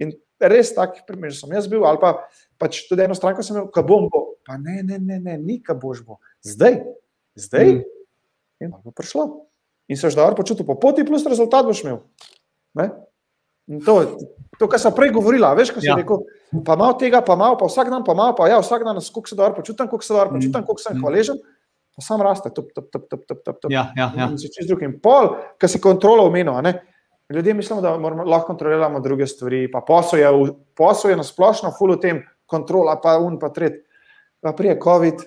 In res takih primerov sem jaz bil, ali pa pač tudi eno stranko sem imel, kaj bom bo. Pa ne, ne, ne, ne, ni kaj boš bo. Zdaj, zdaj. Mm. In bo prišlo in se že dobro počutil, po poti, plus rezultat boš imel. To, to, kar sem prej govorila, veš, kaj si ja. rekel. Pa malo tega, pa malo, pa vsak dan, pa malo, pa ja, vsak dan, kako se dobro počutim, kako se dobro počutim, kako sem mm. hvaležen. Pa sam raste, top, top, top, top, top, top. Ja, ja, ja. In se čez drugim. Pol, ki si kontrolo omenil, ljudje mislimo, da moramo, lahko kontroliramo druge stvari, pa posel je, posel je na splošno, full v tem, kontrola, pa un, pa tret. Pa prije COVID,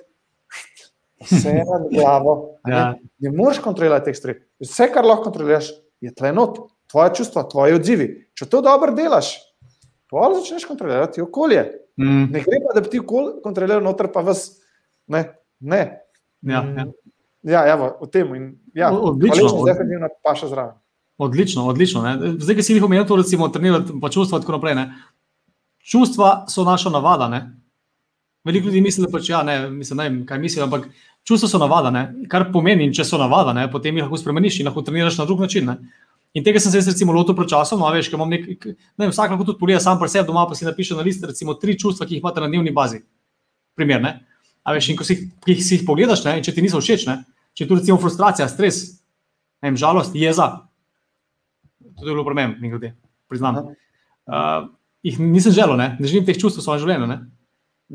vse na glavo. Ja. Ne, ne moreš kontrolirati teh stvari. Vse, kar lahko kontroliraš, je tle not, tvoje čustva, tvoje odzivi. Če to dobro delaš, pa začneš kontrolirati okolje. Mm. Ne gre pa, da bi ti kontroliral noter, pa vas. Ne. ne. Ja, ja. Ja, ja, v tem in ja, odlično. Definitivno pa še zraven. Odlično, odlično. Ne. Zdaj, ki si jih omenil, recimo, trenirati pa čustva in tako naprej. Ne. Čustva so naša navada. Ne. Veliko ljudi misli, da pač, ja, ne, mislim, ne vem, kaj mislijo, ampak čustva so navada, ne? kar pomeni, če so navada, ne? potem jih lahko spremeniš in lahko treniraš na drug način. Ne? In tega sem se jaz, recimo, lotil pred časom, no, veš, ker imam nek, ne vem, vsak lahko tudi pogleda sam pri sebi doma, pa si napiše na list, recimo, tri čustva, ki jih imate na dnevni bazi. Primer, ne? A veš, in ko si, ki si jih pogledaš, ne? in če ti niso všeč, ne? če je tu recimo frustracija, stres, ne vem, žalost, jeza, to je bilo pri meni, glede, priznam. Uh, jih nisem želel, ne, ne želim teh čustev v svojem življenju, ne?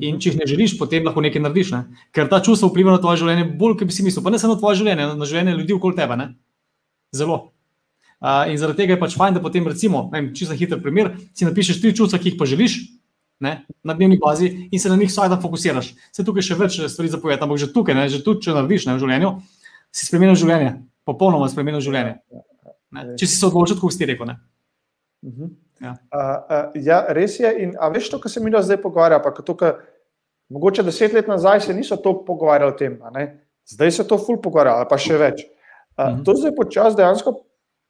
In če jih ne želiš, potem lahko nekaj narediš. Ne? Ker ta čustva vpliva na tvoje življenje bolj, kot bi si mislil. Pa ne samo na tvoje življenje, na življenje ljudi okoli tebe. Ne? Zelo. Uh, in zaradi tega je pač fajn, da potem, recimo, čisto hiter primer, si napišeš tri čustva, ki jih pa želiš ne? na dnevni bazi in se na njih vsak dan fokusiraš. Se tukaj še več stvari zapovedati, ampak že tukaj, ne? že tudi če narediš ne, v življenju, si spremenil življenje, popolnoma spremenil življenje. Ne? Če si se odločil, kot si rekel. Uh -huh. Ja. Uh, uh, ja, res je. In, a veš to, kar se mi zdaj pogovarja? Mogoče deset let nazaj se niso to pogovarjali o tem, zdaj se to ful pogovarja, pa še več. Uh, uh -huh. To zdaj počasi dejansko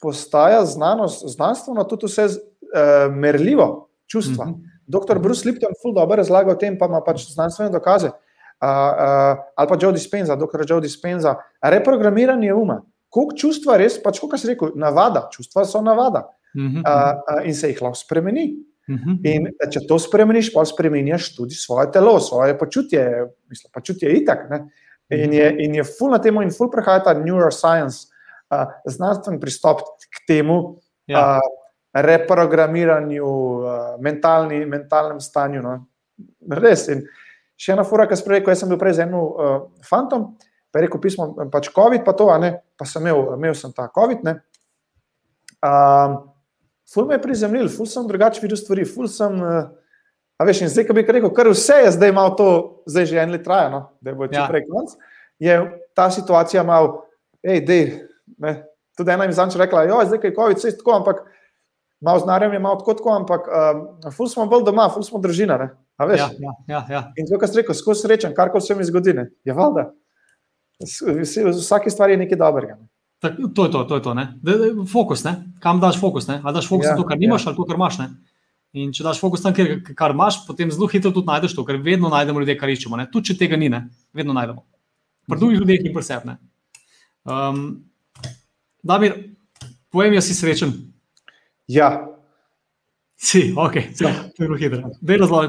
postaja znanost, znanstveno tudi vse uh, merljivo čustva. Uh -huh. Doktor Bruce Lipton ful dobro razlaga o tem, pa ima pač znanstvene dokaze. Uh, uh, ali pa Joe Dispenza, doktor Joe Dispenza, reprogramiranje uma. Koliko čustva res, pač kot si rekel, navada, čustva so navada. -huh. uh, in se jih lahko spremeni. Uh -huh. In če to spremeniš, pa spremeniš tudi svoje telo, svoje počutje, mislim, počutje je itak. Ne? In je, in je full na temo, in full prehaja ta neuroscience, uh, znanstven pristop k temu ja. uh, reprogramiranju, uh, mentalni, mentalnem stanju. No? Res. In še ena fura, ki sem rekel, jaz sem bil prej z enim uh, fantom, pa je rekel pismo, pač COVID, pa to, pa sem imel, imel sem ta COVID. Um, ful me je prizemljil, ful sem drugače videl stvari, ful sem uh, A veš, in zdaj, ki bi rekel, kar vse je zdaj malo to, zdaj že en let traja, no? da bo čim ja. prej konc, je ta situacija malo, hej, dej, ne. Tudi ena mi zanče rekla, jo, zdaj, kaj je COVID, vse je tako, ampak malo znarjem je malo tako, tako ampak um, ful smo bolj doma, ful smo družina, ne. A veš? Ja, ja, ja, ja. In to, kar si rekel, skozi srečen, kar koli se mi zgodi, ne. Je valjda. V vsaki stvari je nekaj dobrega. Ne. Tak, to je to, to je to. De, de, fokus, ne? kam daš fokus? Ne? A daš fokus ja, na to, kar nimaš, ja. ali to, kar imaš. Ne? In če daš fokus tam, kar, kar imaš, potem zelo hitro tudi najdeš to, ker vedno najdemo ljudi, kar iščemo. Ne? Tudi če tega ni, ne? vedno najdemo. Pri drugih ljudeh in pri sebi. Um, Damir, povem, jaz si srečen. Ja. Si, ok, to je zelo hitro.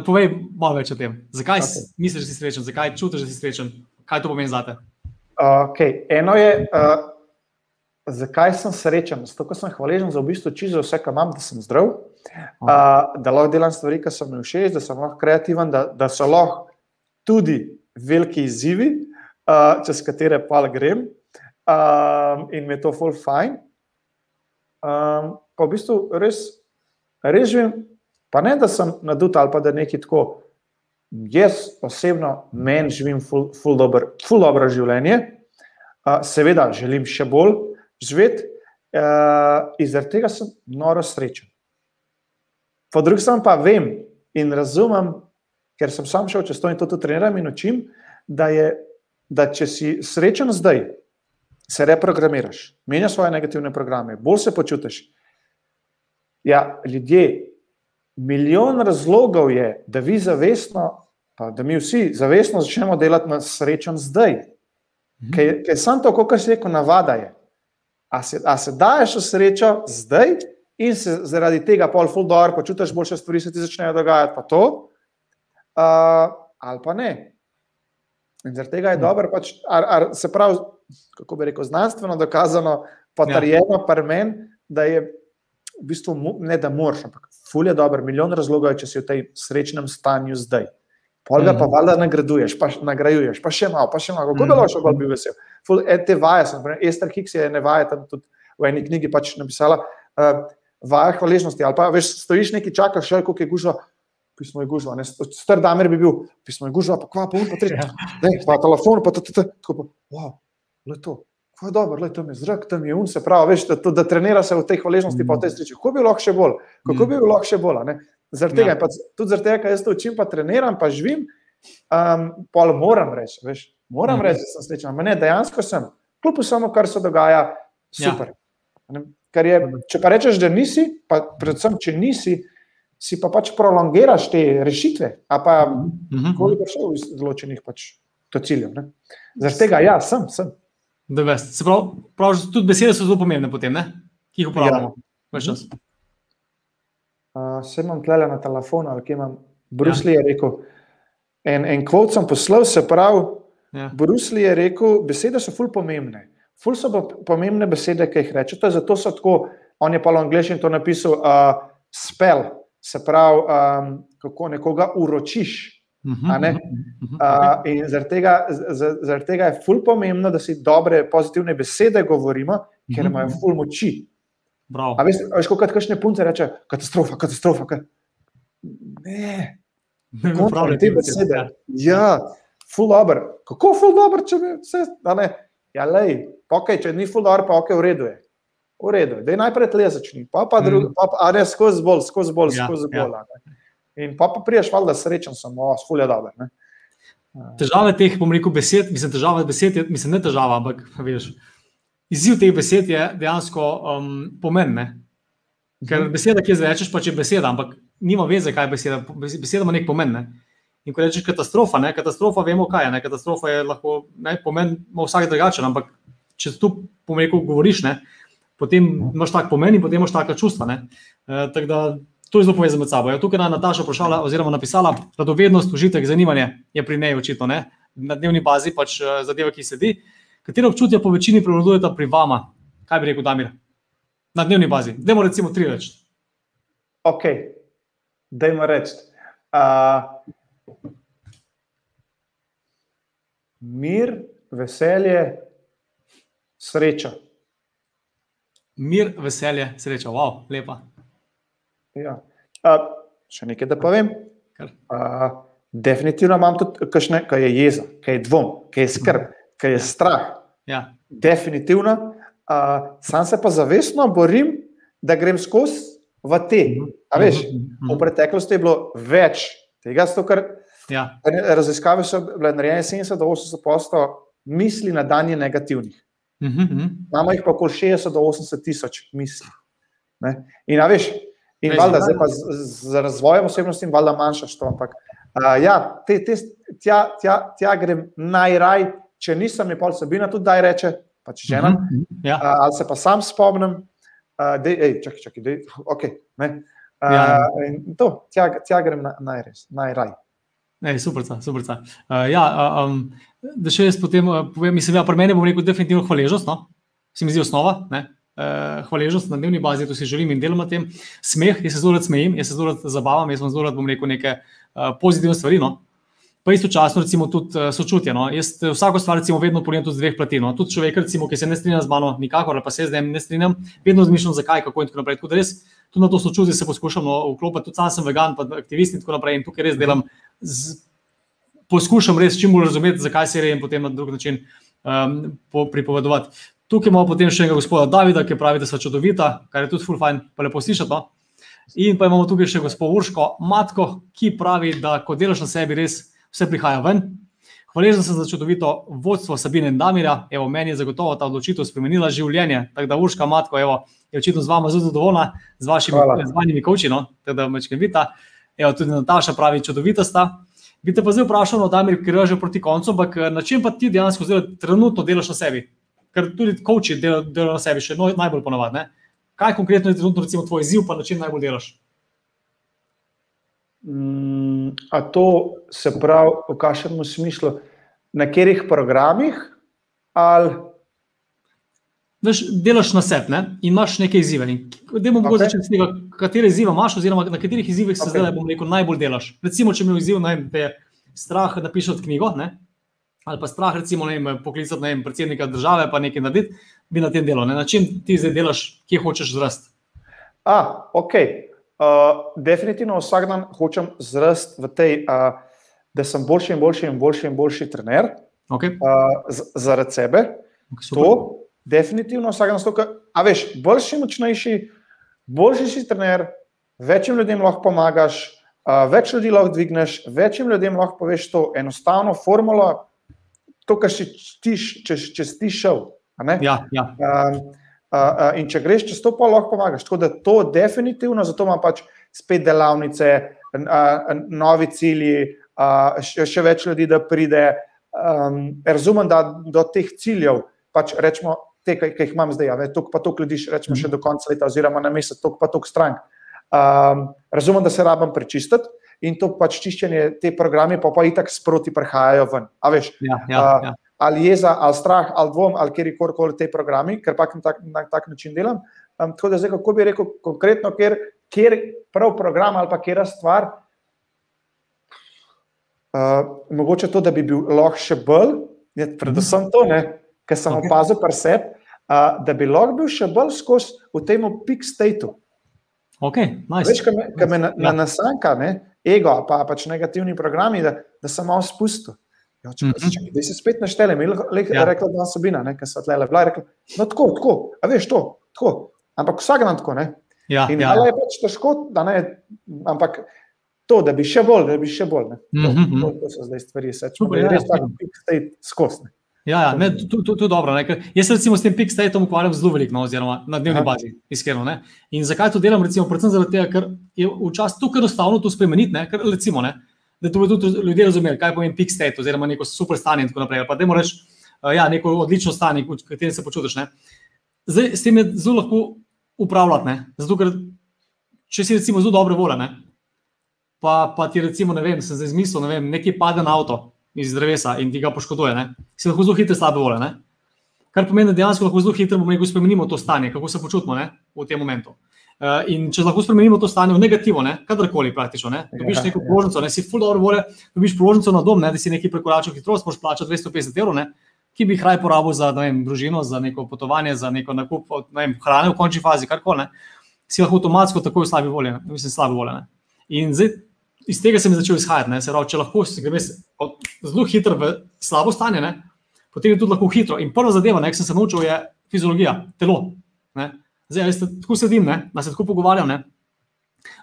Povej malo več o tem. Zakaj okay. misliš, da si srečen, zakaj čutiš, da si srečen, kaj to pomeni za te? Okay. Eno je, uh, zakaj sem srečen? Zato, ker sem hvaležen za v bistvu čisto vse, kar imam, da sem zdrav, uh, da lahko delam stvari, ki so mi všeč, da sem lahko kreativen, da, da so lahko tudi veliki izzivi, uh, čez katere pa grem um, in mi je to full fine. Um, pa v bistvu res, res živim, pa ne da sem nadut ali pa da nekaj tako. Jaz osebno meni živim ful, ful, dobro, ful dobro življenje, uh, seveda želim še bolj, živeti, uh, in zaradi tega sem noro srečen. Po drugi strani pa vem in razumem, ker sem sam šel čez to in to tudi treniram in učim, da, je, da če si srečen zdaj, se reprogramiraš, menjaš svoje negativne programe, bolj se počutiš. Ja, ljudje, milijon razlogov je, da vi zavestno, pa da mi vsi zavestno začnemo delati na srečen zdaj. Mhm. Ker je samo to, kar se reče, navada je. A se, a se daješ v srečo zdaj in se zaradi tega pol full door, počutiš boljše stvari, se ti začnejo dogajati, pa to, uh, ali pa ne. In zaradi tega je ja. dobro, pač, ar, ar, se pravi, kako bi rekel, znanstveno dokazano, potrjeno, ja. men, da je v bistvu ne da moraš, ampak ful je dobro, milijon razlogov je, če si v tej srečnem stanju zdaj. Pol ga pa mhm. valjda nagraduješ, pa nagrajuješ, pa še malo, pa še malo, kako da lahko bolj bi vesel. Ful, e, te vaje sem, Ester Hicks je ne vaje tam tudi v eni knjigi pač napisala, uh, vaja hvaležnosti, ali pa veš, stojiš neki čakaš, še koliko je gužva, pismo je gužva, star damer bi bil, pismo je gužva, pa kva, pa un, pa tri, ja. ne, pa telefon, pa to, to, to, tako pa, wow, le to, kva je dobro, le to mi je zrak, tam je un, se pravi, veš, da, da trenira se v tej hvaležnosti, mm. pa v tej sreči, kako bi lahko še bolj, kako mm. bi lahko še bolj, ne. Zaradi tega, ja. pa, tudi zaradi tega, ker jaz to učim, pa treniram, pa živim, um, pa moram reči, veš, moram mhm. reči, da sem srečen. Ne, dejansko sem, kljub vsemu, kar se dogaja, super. Ja. Je, če pa rečeš, da nisi, pa predvsem, če nisi, si pa pač prolongiraš te rešitve, a pa mhm. koliko še v določenih pač to ciljev. Zaradi tega, ja, sem. sem. Se pravi, prav, tudi besede so zelo pomembne, potem, ki jih uporabljamo. Ja. Uh, se imam tle na telefonu, ali kaj imam. Brusli ja. je rekel, en, en kvot sem poslal, se pravi. Ja. Brusli je rekel, besede so ful pomembne. Ful so pomembne besede, ki jih rečete, zato so tako. On je pa v angliščini to napisal, uh, spell, se pravi, um, kako nekoga uročiš. Uh, in zaradi tega, zaradi tega je ful pomembno, da si dobre, pozitivne besede govorimo, ker imajo ful moči. A veš, veš kot kakšne punce reče, katastrofa, katastrofa. Ka... Ne, ne, ne, pravi te besede. Ja, full dobro. Kako full dobro, če bi vse, da ne. Ja, lej, okay, če ni full dobro, pa ok, v redu je. V redu je, da je najprej tle začni, pa pa drugi, mm. pa, pa ne, skozi bolj, skozi bolj, ja, skozi bolj. Ja. In pa pa priješ, valjda srečen sem, o, full je dobro. Težave teh, bom rekel, besed, mislim, težave besed, mislim, ne težava, ampak, veš, izziv teh besed je dejansko um, pomen. Ker mhm. beseda, ki jo rečeš, pač je beseda, ampak nima veze, kaj je beseda. Beseda ima nek pomen. Ne? In ko rečeš katastrofa, ne? katastrofa, vemo, kaj je. Ne? Katastrofa je lahko ne, pomen, ima vsak drugačen, ampak če tu pomeni, govoriš, ne? potem imaš tak pomen in potem imaš taka čustva. E, da, to je zelo povezano med sabo. Ja, tukaj je Nataša vprašala, oziroma napisala, da dovednost, užitek, zanimanje je pri njej očitno ne? na dnevni bazi, pač e, zadeva, ki sedi. Katero občutje po večini prevladujeta pri vama? Kaj bi rekel, Damir? Na dnevni bazi. Dajmo recimo tri reči. Ok, dajmo reči. Uh, mir, veselje, sreča. Mir, veselje, sreča. Wow, lepa. Ja. Uh, še nekaj, da povem. Uh, definitivno imam tudi kakšne, kaj je jeza, kaj je dvom, kaj je skrb, kaj je strah. Ja. Definitivno. Uh, sam se pa zavestno borim, da grem skozi v te. A veš, v preteklosti je bilo več tega, zato ker Ja. raziskave so bile narejene 70 do 80 posto misli na dan je negativnih. Mhm, mhm. Imamo jih pa okoli 60 do 80 tisoč misli. Ne? In, a veš, in Res, valjda, ja. zdaj pa z, z razvojem osebnosti, in valjda manjšaš to. Ampak uh, ja, te, te, tja, tja, tja grem najraj, če nisem je pol Sabina tudi daj reče, pač žena, uh Mhm, Ja. -huh. ali se pa sam spomnim, uh, da je, čakaj, čakaj, dej, ok. Ne? Uh, Ja. to, tja, tja grem na, najres, najraj. Ej, super, super. Uh, ja, uh, um, da še jaz potem uh, povem, mislim, ja, pri meni bom rekel definitivno hvaležnost, no? se mi zdi osnova. Ne? Uh, hvaležnost na dnevni bazi, to si želim in delam na tem. Smeh, jaz se zelo rad smejim, jaz se zelo rad zabavam, jaz sem zelo rad, bom rekel, neke uh, pozitivne stvari. No? Pa istočasno, recimo, tudi uh, sočutje. No? Jaz eh, vsako stvar, recimo, vedno pogledam tudi z dveh plati. No? Tudi človek, recimo, ki se ne strinja z mano, nikakor, pa se z njim ne strinjam, vedno razmišljam, zakaj, kako in tako naprej. Tako da res tudi na to sočutje se poskušam no, vklopiti. Tudi sam sem vegan, pa aktivist in tako naprej. In tukaj res delam z, poskušam res čim bolj razumeti, zakaj se reje in potem na drug način um, po, pripovedovati. Tukaj imamo potem še enega gospoda Davida, ki pravi, da so čudovita, kar je tudi full fajn, pa lepo slišati. No? In pa imamo tukaj še gospod Urško, matko, ki pravi, da ko delaš na sebi, res vse prihaja ven. Hvaležen sem za čudovito vodstvo Sabine in Damira. Evo, meni je zagotovo ta odločitev spremenila življenje. Tako da, Urška, matko, evo, je očitno z vama zelo zadovoljna, z vašimi Hvala. zvanimi koči. No? Tako da, mečke vita. Evo, tudi Nataša pravi, čudovita sta. Bi te pa zdaj vprašal, no, Damir, ker je že proti koncu, ampak na čem pa ti dejansko zdaj trenutno delaš na sebi? Ker tudi koči delajo del na sebi, še no, najbolj ponovadi. Kaj konkretno je trenutno recimo, tvoj izziv, pa na čem najbolj delaš? Mm, a to se pravi v kakšnem smislu, na katerih programih? Ali, Veš, delaš na sebi ne? in imaš neke izzive. Da bomo Ok. okay. začeli s tega, katere izzive imaš, oziroma na katerih izzivih se Ok. okay. zdaj rekel, najbolj delaš. Recimo, če mi je izziv, vem, da je strah napisati knjigo, ne? ali pa strah, recimo, vem, poklicati vem, predsednika države, pa nekaj narediti, bi na tem delal. Ne? Na čem ti zdaj delaš, kje hočeš zrasti? a, ok. Uh, definitivno vsak dan hočem zrasti v tej, uh, da sem boljši in boljši in boljši in boljši trener Okay. uh, zaradi sebe. Super. To, definitivno vsak dan stoka. A veš, boljši, močnejši, boljši si trener, večjim ljudem lahko pomagaš, uh, več ljudi lahko dvigneš, večjim ljudem lahko poveš to enostavno formulo, to, kar si ti, če, če si ti šel. Ja, ja. Um, uh, uh, in če greš čez to, pa lahko pomagaš. Tako da to definitivno, zato imam pač spet delavnice, uh, novi cilji, uh, še, še več ljudi, da pride. Um, razumem, da do teh ciljev, pač rečemo, te, ki, jih imam zdaj, a ve, toliko pa toliko ljudi, rečemo še do konca leta, oziroma na mesec, toliko pa toliko strank. Um, razumem, da se rabim prečistiti in to pač čiščenje, te programe pa pa itak sproti prihajajo ven. A veš, Ja, ja, ja. Ali jeza, ali strah, ali dvom, ali kjerkoli te programi, ker pač tak, na tak način delam. Um, tako da zdaj, kako bi rekel konkretno, ker, ker prav program ali pa kera stvar, uh, mogoče to, da bi bil lahko še bolj, je predvsem to, ne, ker sem opazil pri sebi, uh, da bi lahko bil še bolj skozi v tem peak stateu. Okay, nice. Veš, kaj me, kaj me na, na Ja. nasanka, ne? ego, pa pač negativni programi, da, da sem malo spustil. Ja, če, Mhm. čakaj, da si spet naštelem, lahko Ja. rekla, da sem bila, ker so tle bila, rekla, no tako, tako, a veš to, tako. Ampak vsak dan tako, ne. Ja, In ja. ja. je pač težko, da ne, ampak to, da bi še bolj, da bi še bolj, ne. To, Mhm, to, mhm. to so zdaj stvari, se čutim, ja, res ja, tako peak state skozi. ne. Ja, ja, ne, to, to, to je dobro. Ne? Jaz se recimo s tem pixtatom ukvarjam zelo veliko, no, oziroma na dnevni Aha. bazi, iskreno. Ne? In zakaj to delam? Recimo, predvsem zaradi tega, ker je včasih tako enostavno to spremeniti, ne? ker recimo, ne? Da to bodo tudi ljudje razumeli, kaj pomeni pixtate, oziroma neko super stanje in tako naprej. Pa da moraš, ja, neko odlično stanje, v katerem se počutiš. Ne? Zdaj, s tem je zelo lahko upravljati, ne? zato ker če si recimo zelo dobre volje, ne? pa, pa ti recimo, ne vem, sem zdaj izmislil, ne vem, nekaj pade na avto iz drevesa in ti ga poškoduje, ne? si lahko zelo hitro slabe volje. Ne? Kar pomeni, da dejansko lahko zelo hitro bomo rekel, spremenimo to stanje, kako se počutimo ne? v tem momentu. Uh, in če lahko spremenimo to stanje v negativo, ne? kadarkoli praktično, ne? dobiš Ja, neko ja. položnico, ne si full dobro volje, dobiš položnico na dom, ne? da si nekaj prekoračil hitrost, moraš plačati 250 evrov, ne? ki bi jih raje porabil za ne vem, družino, za neko potovanje, za neko nakup ne vem, hrane v končni fazi, karkoli. ne. Si lahko avtomatsko tako v slabi volji, mislim, slabe volje. ne. In zdaj iz tega sem začel izhajati. Ne, pravi, če lahko se greš zelo hitro v slabo stanje, ne, potem je tudi lahko hitro. In prva zadeva, ki sem se naučil, je fiziologija, telo. Ne. Zdaj, veste, tako sedim, ne, da se tako pogovarjam. Ne.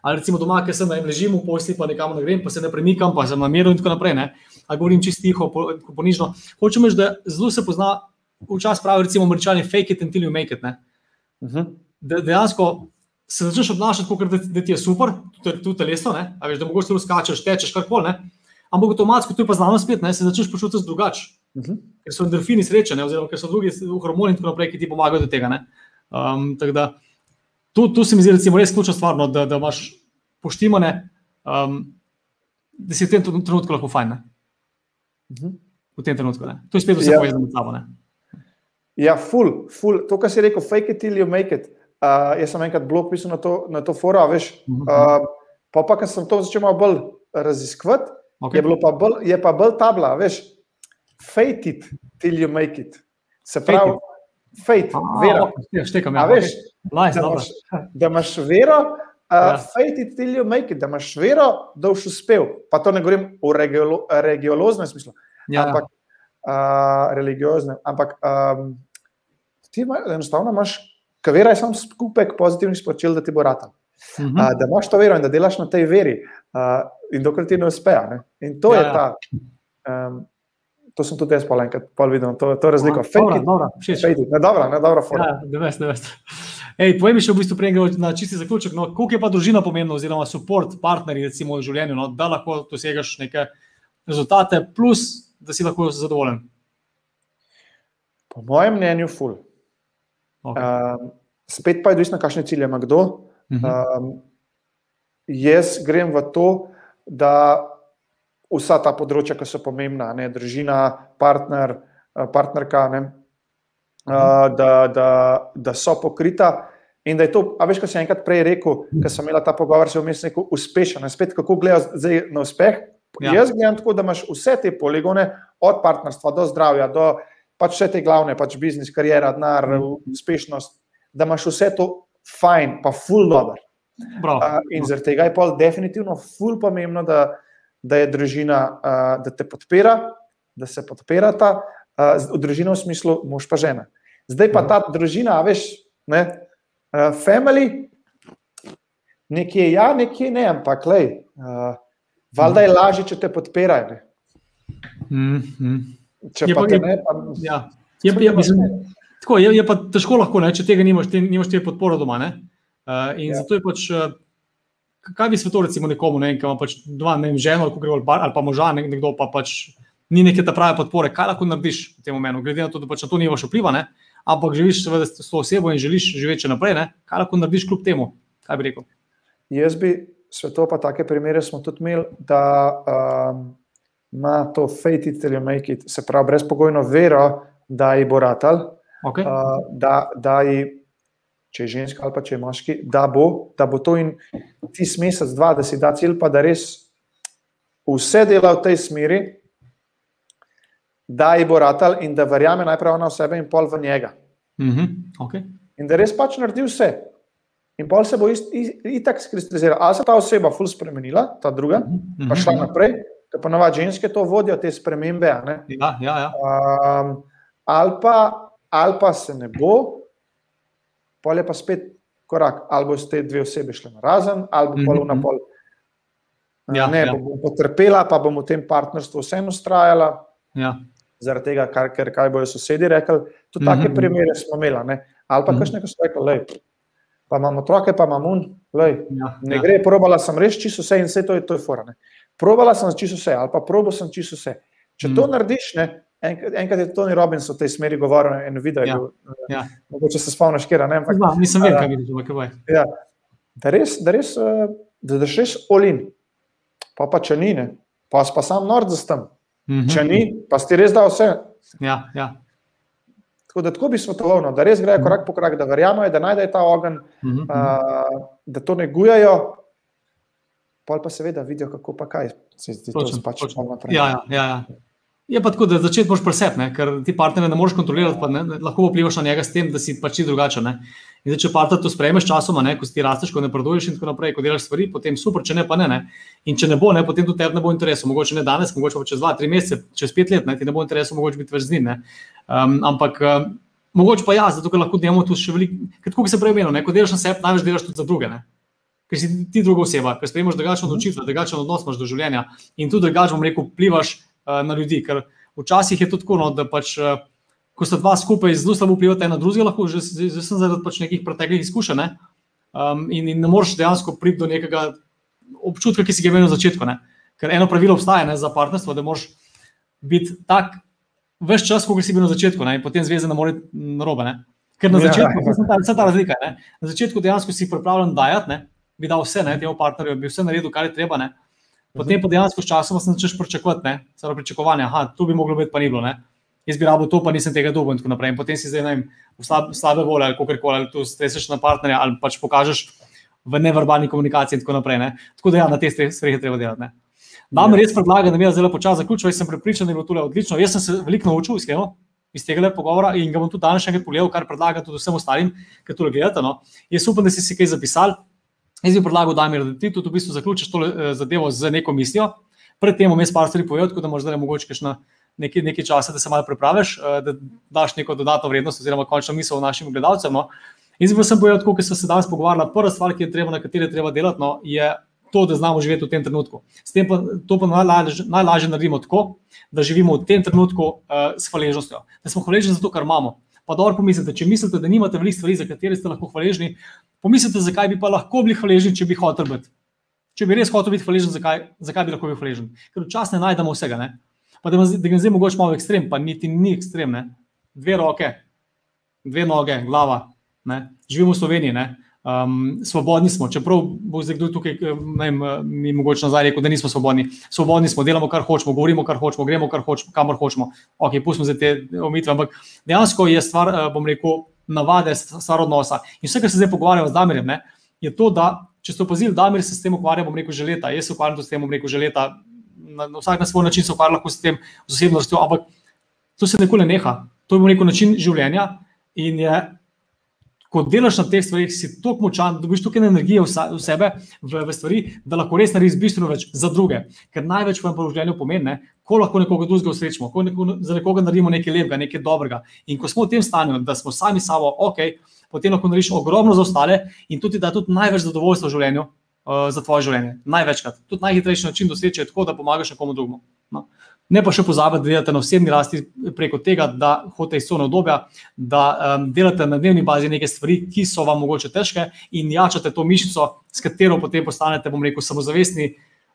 Ali recimo doma, ker sem na ležim v posli, pa nekam ne grem, pa se ne premikam, pa sem na miru in tako naprej. Ne. Ali govorim čisto tiho, ponižno. Hočem reči, da zelo se pozna, včasih pravi, recimo, američani, fake it until you make it. Uh mhm. -huh. De, dejansko se začneš obnašati, kot da, da ti je super, tudi, tudi telesno, a veš, da mogoče skačeš, tečeš, karkoli. Ampak avtomatsko, tu je pa znano spet, ne, se začneš počutiti drugače. Uh mhm. -huh. Ker so endorfini sreče, ne, oziroma ker so drugi hormoni in tako naprej, ki ti pomagajo do tega. Um, da, tu, tu se mi zdi, recimo, res ključna stvar, no, da, da imaš poštimane, um, da si v tem trenutku lahko fajn. Uh mhm. -huh. V tem trenutku. Ne. To je spet vse ja. povezano med sabo. Ne. Ja, full, full. To, kar si rekel, fake it till you make it. Uh, jaz sem enkrat blog pisal na to, na to fora, veš. Uh, pa, pa, ker sem to začel malo bolj raziskovati, okay. je, pa bolj, je pa bolj tabla, veš. Fake it till you make it. Se pravi, fake, vera. Ja, štekam, ja. Veš, nice, da, imaš, da imaš vero, uh, ja. fake it till you make it, da imaš vero, da boš uspel. Pa to ne govorim v religioznem smislu, ja, ampak uh, religioznem. Ampak um, ti enostavno imaš Ker vera je samo skupek pozitivnih sporočil, da ti bo rata. Uh -huh. uh, da imaš to vero in da delaš na tej veri, uh, in dokler ti ne uspe. Ne? In to ja, je ja. ta. Um, to sem tudi jaz pa enkrat videl, to, to je razlika. Dobro, dobro, dobro. Ej, povej mi še v bistvu prej, na čisti zaključek. No, koliko je pa družina pomembna, oziroma podpor partnerji v življenju, no, da lahko dosegaš neke rezultate, plus da si lahko zadovoljen? Po mojem mnenju, ful. Okay. Um, spet pa je odvisno, kakšne cilje ima kdo. Um, jaz grem v to, da vsa ta področja, ki so pomembna, ne, družina, partner, eh, partnerka, ne, uh, da, da, da so pokrita. In da je to, a veš, kaj sem enkrat prej rekel, ker sem imel ta pogovor, se vmes neko uspešen. Spet, kako gledaš na uspeh? Ja. Jaz gledam tako, da imaš vse te poligone, od partnerstva do zdravja, do pač vse te glavne, pač biznis, karijera, denar, mm. uspešnost, da imaš vse to fajn, pa full dobro. Uh, in zaradi tega je pa definitivno full pomembno, da, da je družina, uh, da te podpira, da se podpirata, uh, v družino v smislu mož pa žena. Zdaj pa ta družina, veš, ne, uh, family, nekje ja, nekje ne, ampak lej, uh, valjda je lažje, če te podpirajo. Mm -hmm. Če je pa, pa ne, pa ja. je, je, mislim, tako, je, je pa težko, lahko, ne, če tega nimaš, te, nimaš te podpore doma. Uh, in ja. zato je pač, uh, kaj bi svetovali, recimo, nekomu, ne, ki ima pač dva, ne vem, ženo ali, ali, ali pa moža, ne, nekdo pa pač ni neke ta prave podpore. Kaj lahko narediš v tem momentu, glede na to, da pač na to nimaš vpliva, ne, ampak živiš seveda s to osebo in želiš živeti še naprej, ne, kaj lahko narediš kljub temu? Kaj bi rekel? Jaz bi svetov pa take primere smo tudi imeli, da. Um, ima to fate it you make it, se pravi, brezpogojno vero, da ji bo ratal, okay. uh, da, da ji, če je ženska ali pa če je moški, da bo, da bo to in ti mesec, dva, da si da cilj, pa da res vse dela v tej smeri, da ji bo ratal in da verjame najprej na sebe in pol v njega. Mm -hmm. okay. In da res pač naredi vse. In pol se bo itak skristalizirala. Ali se ta oseba ful spremenila, ta druga, mm -hmm. pa šla naprej, da pa navad ženske to vodijo, te spremembe. Ja, ja, ja. Um, ali, pa, ali pa se ne bo, pol je pa spet korak, ali bo ste dve osebi šli na razen, ali bo pol na mhm. pol. Ja, ne, ja. bom potrpela, pa bom v tem partnerstvu vseeno ustrajala. Ja. Zaradi tega, kar, ker kaj bojo sosedi rekli. Tudi take mm -hmm. primere smo imeli. Ne? Ali pa mm -hmm. kakšne, ko so rekli, lej, pa imamo otroke, pa imamo un, lej, ja, ne ja. gre, probala sem res čisto vse in vse to je, to je fora. Ne? Probala sem čisto vse, ali pa probo sem čisto vse. Če mm. to narediš, ne, enkrat, enkrat je Tony Robbins v tej smeri govoril in videl, ja. ja. mogoče se spomniš, kje je. No, nisem vedel, kaj vidiš, kaj je. Ja. Da res, da res, eh, da daš res olin, pa pa če ni, ne, pa pa sam nord za tem. Mm -hmm. Če ni, pa si res dal vse. Ja, ja. Tako da tako bi svetoval, no, da res grejo korak po korak, da verjamejo, da najdejo ta ogen, mm -hmm. uh, da to negujejo, pol pa seveda vidijo, kako pa kaj se zdi, da se pač naprej. Ja, ja, ja. Je pa tako, da začeti moraš presepne, ker ti partnerja ne moreš kontrolirati, pa ne, lahko vplivaš na njega s tem, da si pač ti drugačen. In zdaj, če partner to sprejmeš časoma, ne, ko si ti rasteš, ko ne preduješ in tako naprej, ko delaš stvari, potem super, če ne, pa ne. ne. In če ne bo, ne, potem tudi tebi ne bo interesov, mogoče ne danes, mogoče pa čez dva, tri mesece, čez pet let, ne, ti ne bo interesov, mogoče biti več z njim. Um, ampak um, mogoče pa ja, zato ker lahko delamo tu še veliko, tako se prej menilo, ko delaš na sebi, največ delaš tudi za druge. Ne. Ker si ti druga oseba, ker sprejmaš drugačno odločitev, drugačen odnos imaš do življenja in tudi drugače, bom rekel, vplivaš na ljudi. Ker, včasih je to tako, no, da pač, uh, ko sta dva skupaj zelo slabo vplivata na drugega, lahko že, sem zaradi pač nekih preteklih izkušenj. Ne? Um, in, in ne moreš dejansko priti do nekega občutka, ki si ga imel na začetku. Ne? Ker eno pravilo obstaja ne, za partnerstvo, da moraš biti tak več čas, kot si bil na začetku, ne? in potem zveze ne more narobe. Ne? Ker na ja. začetku je ja. vse ta razlika. Ne? Na začetku dejansko si pripravljen dajati, ne? bi dal vse, ne, temu partnerju, bi vse naredil, kar je treba. Ne? Potem pa dejansko s časom začneš pričakovati, ne, samo pričakovanje, da tu bi moglo biti, pa ni bilo. Ne. Jaz bi rabo to, pa nisem tega dobil in tako naprej. In potem si zdaj vem, v slab, slabe volje ali kako koli, ali tu streseš na partnerja ali pač pokažeš v neverbalni komunikaciji in tako naprej. Ne. Tako da ja, na te stvari je treba delati. Ne. Nam ja. res predlagam, da mi je zelo počasi zaključil, jaz sem prepričan, da je bilo to odlično. Jaz sem se veliko naučil, iskreno, iz tega pogovora in ga bom tudi danes še enkrat pogledal, kar predlagam tudi vsem ostalim, ki to gledate. No. Jaz upam, da si si kaj zapisali. Jaz bi predlagal, da ti tudi v bistvu zaključiš to eh, zadevo z neko mislijo. Predtem vmes par stvari povedal, tako da možda ne mogoče na neki, neki čas, da se malo pripraviš, eh, da daš neko dodatno vrednost oziroma končno misel našim gledalcem. No. In zdaj sem povedal, kako se danes pogovarjala. Prva stvar, ki je treba, na kateri je treba delati, no, je to, da znamo živeti v tem trenutku. S tem pa to pa najlažje, najlažje naredimo tako, da živimo v tem trenutku uh, s hvaležnostjo. Da smo hvaležni za to, kar imamo. Pa dobro pomislite, če mislite, da nimate veliko stvari, za katere ste lahko hvaležni, pomislite, zakaj bi pa lahko bili hvaležni, če bi hotel biti. Če bi res hotel biti hvaležen, zakaj, zakaj bi lahko bil hvaležen? Ker včasih ne najdemo vsega. Ne? Pa da, da ga zdaj mogoče malo ekstrem, pa niti ni ekstrem. Ne? Dve roke, dve noge, glava. Ne? Živimo v Sloveniji, ne? Um, svobodni smo, čeprav bo zdaj kdo tukaj, eh, ne vem, eh, mi mogoče nazaj rekel, da nismo svobodni. Svobodni smo, delamo kar hočemo, govorimo kar hočemo, gremo kar hočemo, kamor hočemo. Ok, pustimo zdaj te omitve, ampak dejansko je stvar, eh, bom rekel, navade, stvar odnosa. In vse, kar se zdaj pogovarjamo z Damirjem, ne, je to, da če ste opazili, Damir se s tem ukvarja, bom rekel, že leta. Jaz se ukvarjam s tem, bom rekel, že leta. Na, na vsak na svoj način se ukvarjam lahko s tem, z osebnostjo, ampak to se nikoli ne neha. To je, bom rekel, način življenja in je ko delaš na teh stvarih, si tako močan, da dobiš toliko energije v sebe, v, v stvari, da lahko res narediš bistveno več za druge. Ker največ v življenju pomeni, ko lahko nekoga drugega usrečemo, ko neko, za nekoga naredimo nekaj lepega, nekaj dobrega. In ko smo v tem stanju, da smo sami sabo, ok, potem lahko narediš ogromno za ostale in tudi da tudi največ zadovoljstva v življenju. Uh, za tvoje življenje. Največkrat. Tudi najhitrejši način doseči je tako, da pomagaš nekomu drugemu. No. Ne pa še pozabiti, da delate na osebni rasti preko tega, da hodite iz sone obdobja, da um, delate na dnevni bazi neke stvari, ki so vam mogoče težke in jačate to mišico, s katero potem postanete, bom rekel, samozavestni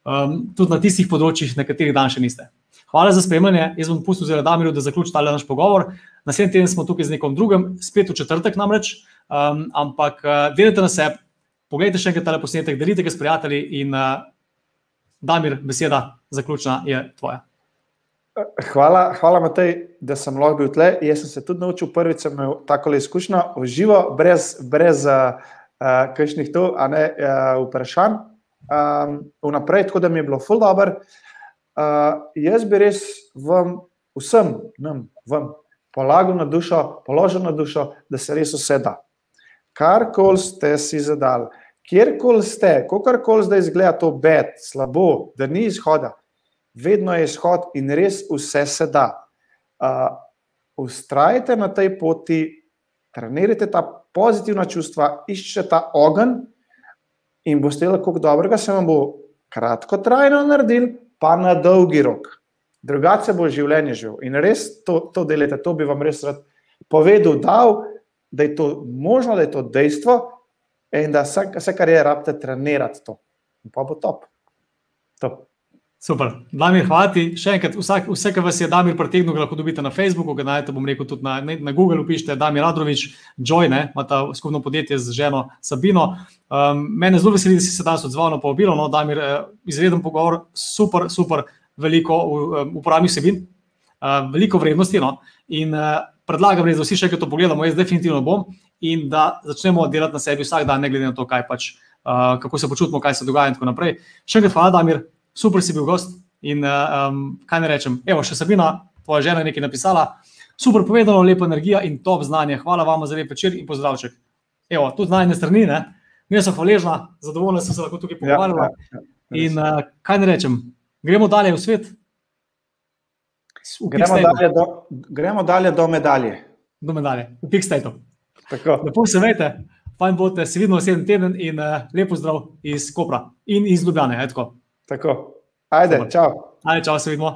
um, tudi na tistih področjih, na katerih dan še niste. Hvala za spremljanje. Jaz bom pustil zelo Damiru, da zaključi ta naš pogovor. Naslednji teden smo tukaj z nekom drugim, spet v četrtek namreč, um, ampak uh, delite na sebi, pogledajte še enkrat ta posnetek, delite ga s prijatelji in uh, Damir, beseda zaključna je tvoja. Hvala, hvala Matej, da sem lahko bil tle. Jaz sem se tudi naučil, prvič sem imel tako izkušnjo, živo, brez, brez uh, kakšnih tu, a ne uh, vprašanj. Um, vnaprej, tako da mi je bilo ful dobr. Uh, jaz bi res vam, vsem, nam, vam, polagal na dušo, položil na dušo, da se res vse da. Karkoli ste si zadali, kjerkoli ste, kakorkoli zdaj izgleda to bed, slabo, da ni izhoda vedno je izhod in res vse se da. Ustrajite na tej poti, trenirajte ta pozitivna čustva, iščite ta ogenj in boste lahko dobrega, se vam bo kratko trajno naredil, pa na dolgi rok. Drugače bo življenje živ. In res to, to delite, to bi vam res rad povedal, dal, da je to možno, da je to dejstvo in da vse kar je, rabite trenirati to. In pa bo top. top. Super, Damir, hvala ti. Še enkrat, vsak, vse, kar vas je Damir pritegnil, lahko dobite na Facebooku, ga najdete, bom rekel, tudi na, na Google, pišete Damir Radrovič, Joy, ne, ima ta skupno podjetje z ženo Sabino. Um, mene zelo veseli, da si se danes odzval na povabilo, no, Damir, uh, izreden pogovor, super, super, veliko um, uporabnih sebin, uh, veliko vrednosti. No, in uh, predlagam, res, da vsi še enkrat to pogledamo, jaz definitivno bom in da začnemo delati na sebi vsak dan, ne glede na to, kaj pač, uh, kako se počutimo, kaj se dogaja in tako naprej. Še enkrat hvala, Damir super si bil gost, In um, kaj ne rečem, evo, še Sabina, tvoja žena je nekaj napisala, super povedano, lepa energija in top znanje. Hvala vam za lep večer in pozdravček. Evo, tudi znanje strani, ne? Mi smo hvaležna, zadovoljna sem se lahko tukaj pogovarjala. Ja, ja, ja, in uh, kaj ne rečem, gremo dalje v svet. V gremo, dalje do, gremo dalje do medalje. Do medalje, v Pixtatu. Lepo se veste, fajn bote, se vidimo sedem teden in uh, lepo zdrav iz Kopra in iz Ljubljane. Tako. Ajde, čau. Ajde, čau, se vidimo.